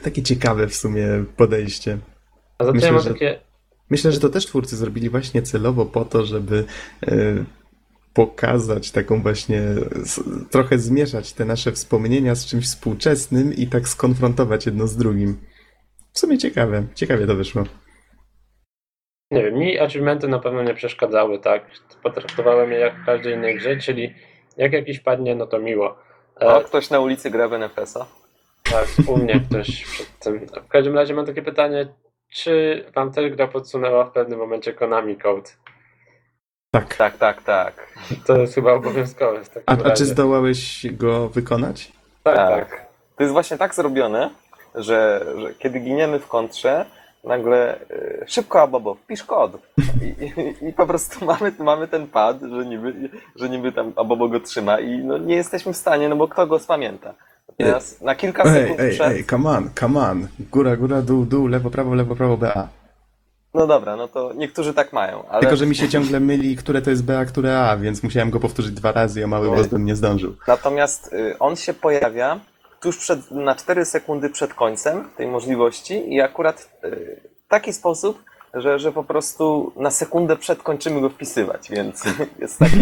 takie ciekawe w sumie podejście. A Myślę, ja mam że- takie... Myślę, że to też twórcy zrobili właśnie celowo po to, żeby e, pokazać taką właśnie, trochę zmieszać te nasze wspomnienia z czymś współczesnym i tak skonfrontować jedno z drugim. W sumie ciekawe, ciekawie to wyszło. Nie wiem, mi achievementy na pewno nie przeszkadzały, tak? Potraktowałem je jak w każdej innej grze, czyli jak jakiś padnie, no to miło. E, O, ktoś na ulicy gra w NFS-a? Tak, u mnie ktoś przed tym. W każdym razie mam takie pytanie, czy wam też gra podsunęła w pewnym momencie Konami Code? Tak. Tak, tak, tak. To jest chyba obowiązkowe w takim A, a razie. czy zdołałeś go wykonać? Tak, tak. Tak. To jest właśnie tak zrobione, że, że kiedy giniemy w kontrze, nagle y, szybko Abobo, wpisz kod. I, i, I po prostu mamy, mamy ten pad, że niby, że niby tam Abobo go trzyma i no, nie jesteśmy w stanie, no bo kto go spamięta. Teraz na kilka Ej, sekund ej, przed... ej, come on, come on. Góra, góra, dół, dół, lewo, prawo, lewo, prawo, BA. No dobra, no to niektórzy tak mają, ale Tylko, że mi się ciągle myli, które to jest B, a które A, więc musiałem go powtórzyć dwa razy, a mały boss bym nie zdążył. natomiast y, on się pojawia tuż przed, na 4 sekundy przed końcem tej możliwości i akurat y, w taki sposób, że, że po prostu na sekundę przed kończymy go wpisywać, więc jest taki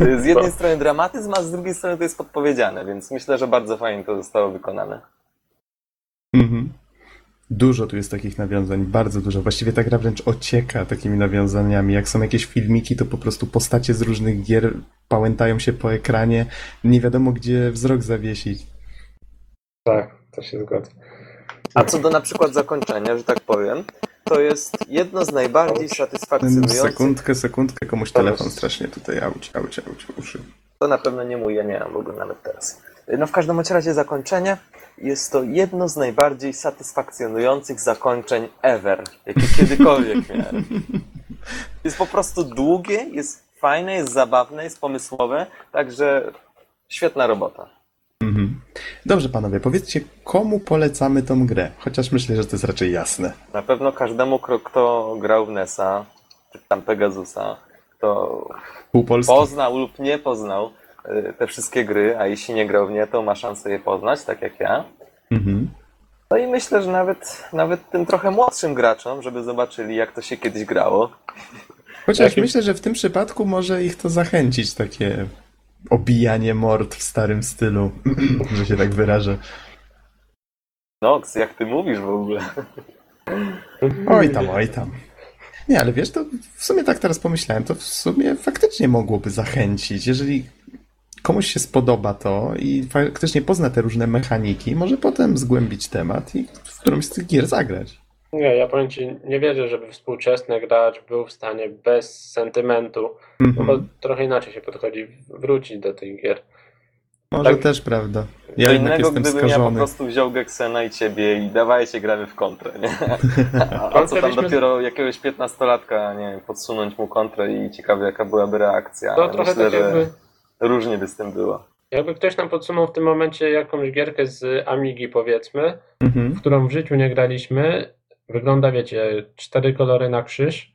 y, z jednej strony dramatyzm, a z drugiej strony to jest podpowiedziane, więc myślę, że bardzo fajnie to zostało wykonane. Mhm. Dużo tu jest takich nawiązań, bardzo dużo. Właściwie ta gra wręcz ocieka takimi nawiązaniami. Jak są jakieś filmiki, to po prostu postacie z różnych gier pałętają się po ekranie. Nie wiadomo, gdzie wzrok zawiesić. Tak, to się zgodzę. A co do na przykład zakończenia, że tak powiem, to jest jedno z najbardziej satysfakcjonujących Sekundkę, sekundkę, komuś telefon strasznie tutaj auć, auć, auć, uszy. To na pewno nie mój, ja nie mam w ogóle nawet teraz. No w każdym razie zakończenie jest to jedno z najbardziej satysfakcjonujących zakończeń ever, jakie kiedykolwiek miałem. Jest po prostu długie, jest fajne, jest zabawne, jest pomysłowe, także świetna robota. Mhm. Dobrze, panowie, powiedzcie, komu polecamy tą grę? Chociaż myślę, że to jest raczej jasne. Na pewno każdemu, kto- grał w NES-a, czy tam Pegasusa, kto poznał lub nie poznał te wszystkie gry, a jeśli nie grał w nie, to ma szansę je poznać, tak jak ja. Mhm. No i myślę, że nawet, nawet tym trochę młodszym graczom, żeby zobaczyli, jak to się kiedyś grało. Chociaż Jakim- myślę, że w tym przypadku może ich to zachęcić, takie obijanie mord w starym stylu, że się tak wyrażę. Nox, jak ty mówisz w ogóle? Oj tam, oj tam. Nie, ale wiesz, to w sumie tak teraz pomyślałem, to w sumie faktycznie mogłoby zachęcić. Jeżeli komuś się spodoba to i faktycznie pozna te różne mechaniki, może potem zgłębić temat i w którąś z tych gier zagrać. Nie, ja powiem ci, nie wierzę, żeby współczesny gracz był w stanie bez sentymentu, no bo Mhm. trochę inaczej się podchodzi, wrócić do tych gier. Może tak- też prawda. Ja jednak innego, jestem gdybym ja po skażony. prostu wziął Geksena i ciebie i dawajcie, gramy w kontrę, nie? A, a co tam dopiero jakiegoś piętnastolatka, nie wiem, podsunąć mu kontrę i ciekawe jaka byłaby reakcja. To trochę Myślę, tak jakby, że różnie by z tym było. jakby ktoś nam podsunął w tym momencie jakąś gierkę z Amigi powiedzmy, Mhm. w którą w życiu nie graliśmy, wygląda wiecie, cztery kolory na krzyż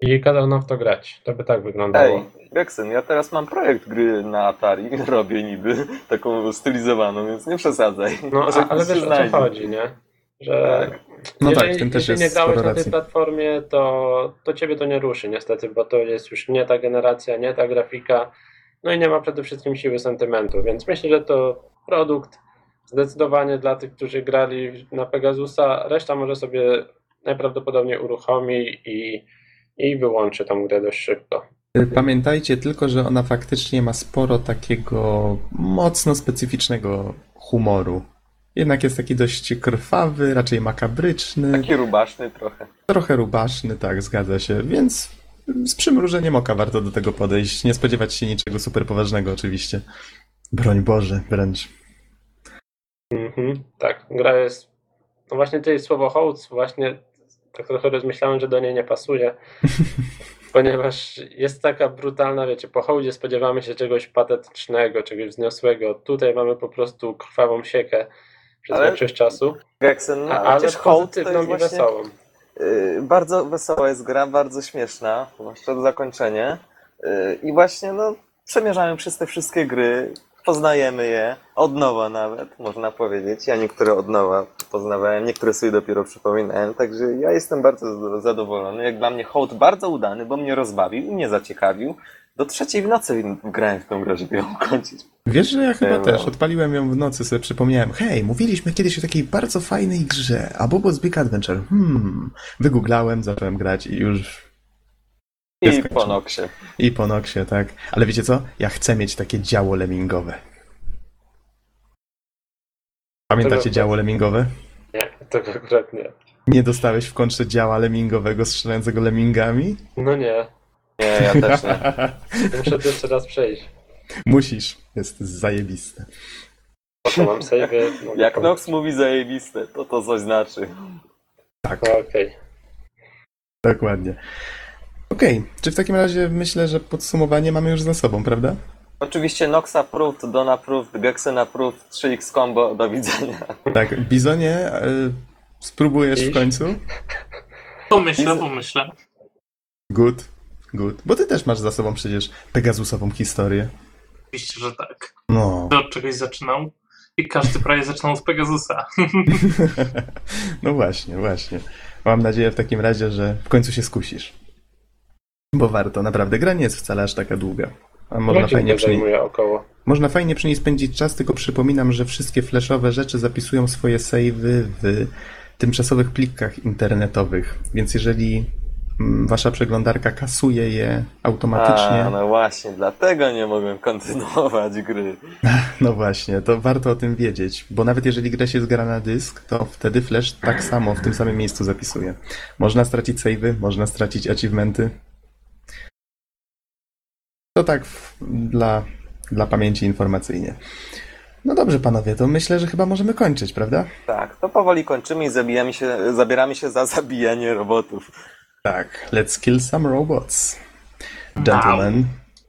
i kazał nam w to grać. To by tak wyglądało. Ej, Geksen, ja teraz mam projekt gry na Atari, robię niby, taką stylizowaną, więc nie przesadzaj. No, a, ale wiesz o co znajdzie. chodzi, nie? Że Tak. No jeżeli, tak, w tym też jeżeli jest nie grałeś na tej racji. platformie, to, to ciebie to nie ruszy niestety, bo to jest już nie ta generacja, nie ta grafika, no i nie ma przede wszystkim siły sentymentu, więc myślę, że to produkt zdecydowanie dla tych, którzy grali na Pegasusa, reszta może sobie najprawdopodobniej uruchomi i, i wyłączy tą grę dość szybko. Pamiętajcie tylko, że ona faktycznie ma sporo takiego mocno specyficznego humoru. Jednak jest taki dość krwawy, raczej makabryczny, Taki rubaszny trochę. trochę rubaszny, tak, zgadza się, więc z przymrużeniem oka warto do tego podejść. Nie spodziewać się niczego super poważnego, oczywiście. Broń Boże, wręcz. Mhm, tak, gra jest. No właśnie tutaj słowo hołd, właśnie tak trochę rozmyślałem, że do niej nie pasuje. ponieważ jest taka brutalna, wiecie, po hołdzie spodziewamy się czegoś patetycznego, czegoś wzniosłego. Tutaj mamy po prostu krwawą siekę przez Ale- większość czasu, Geksen, no a, ale hołd to pozytywną jest i właśnie... wesołą. Yy, bardzo wesoła jest gra, bardzo śmieszna, zwłaszcza to zakończenie. Yy, I właśnie, no, przemierzamy przez te wszystkie gry, poznajemy je, od nowa nawet, można powiedzieć. Ja niektóre od nowa poznawałem, niektóre sobie dopiero przypominałem, także ja jestem bardzo zadowolony. Jak dla mnie hołd bardzo udany, bo mnie rozbawił i mnie zaciekawił. Do trzeciej w nocy grałem w tą grę, żeby ją kończyć. Wiesz, że ja chyba też odpaliłem ją w nocy, sobie przypomniałem. Hej, mówiliśmy kiedyś o takiej bardzo fajnej grze, a Bobo's Big Adventure. Hmm. Wygooglałem, zacząłem grać i już I po noksie. I po noksie, tak. Ale wiecie co? Ja chcę mieć takie działo lemingowe. Pamiętacie działo lemingowe? Nie, tego akurat nie. Nie dostałeś w kontrze działa lemingowego strzelającego lemingami? No nie, Nie, ja też nie. muszę to jeszcze raz przejść. Musisz. Jest zajebiste. Mam save. Jak Nox mówi zajebiste, to to coś znaczy. Tak, Okej. dokładnie. Okej, czy w takim razie myślę, że podsumowanie mamy już za sobą, prawda? Oczywiście Nox approved, Don approved, Gexen approved, 3x combo, do widzenia. Tak, Bizonie, y, spróbujesz w końcu? Pomyślę, pomyślę. Good, good. Bo ty też masz za sobą przecież Pegasusową historię. Oczywiście, że tak. No. Od czegoś zaczynał i każdy prawie zaczynał z Pegasusa. No właśnie, właśnie. Mam nadzieję w takim razie, że w końcu się skusisz. Bo warto, naprawdę. Gra nie jest wcale aż taka długa. A można fajnie, to przy niej, około. można fajnie przy niej spędzić czas, tylko przypominam, że wszystkie flashowe rzeczy zapisują swoje savey w tymczasowych plikach internetowych. Więc jeżeli wasza przeglądarka kasuje je automatycznie, A, no właśnie, dlatego nie mogłem kontynuować gry. No właśnie, to warto o tym wiedzieć, bo nawet jeżeli gra się zgra na dysk, to wtedy Flash tak samo w tym samym miejscu zapisuje. Można stracić savey, można stracić achievementy. To tak w, dla, dla pamięci informacyjnie. No dobrze, panowie, to myślę, że chyba możemy kończyć, prawda? Tak, to powoli kończymy i zabijamy się, zabieramy się za zabijanie robotów. Tak, let's kill some robots. Gentlemen.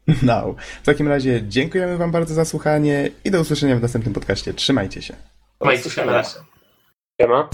Now. W takim razie dziękujemy wam bardzo za słuchanie i do usłyszenia w następnym podcaście. Trzymajcie się. Trzymajcie się na razie. Siema.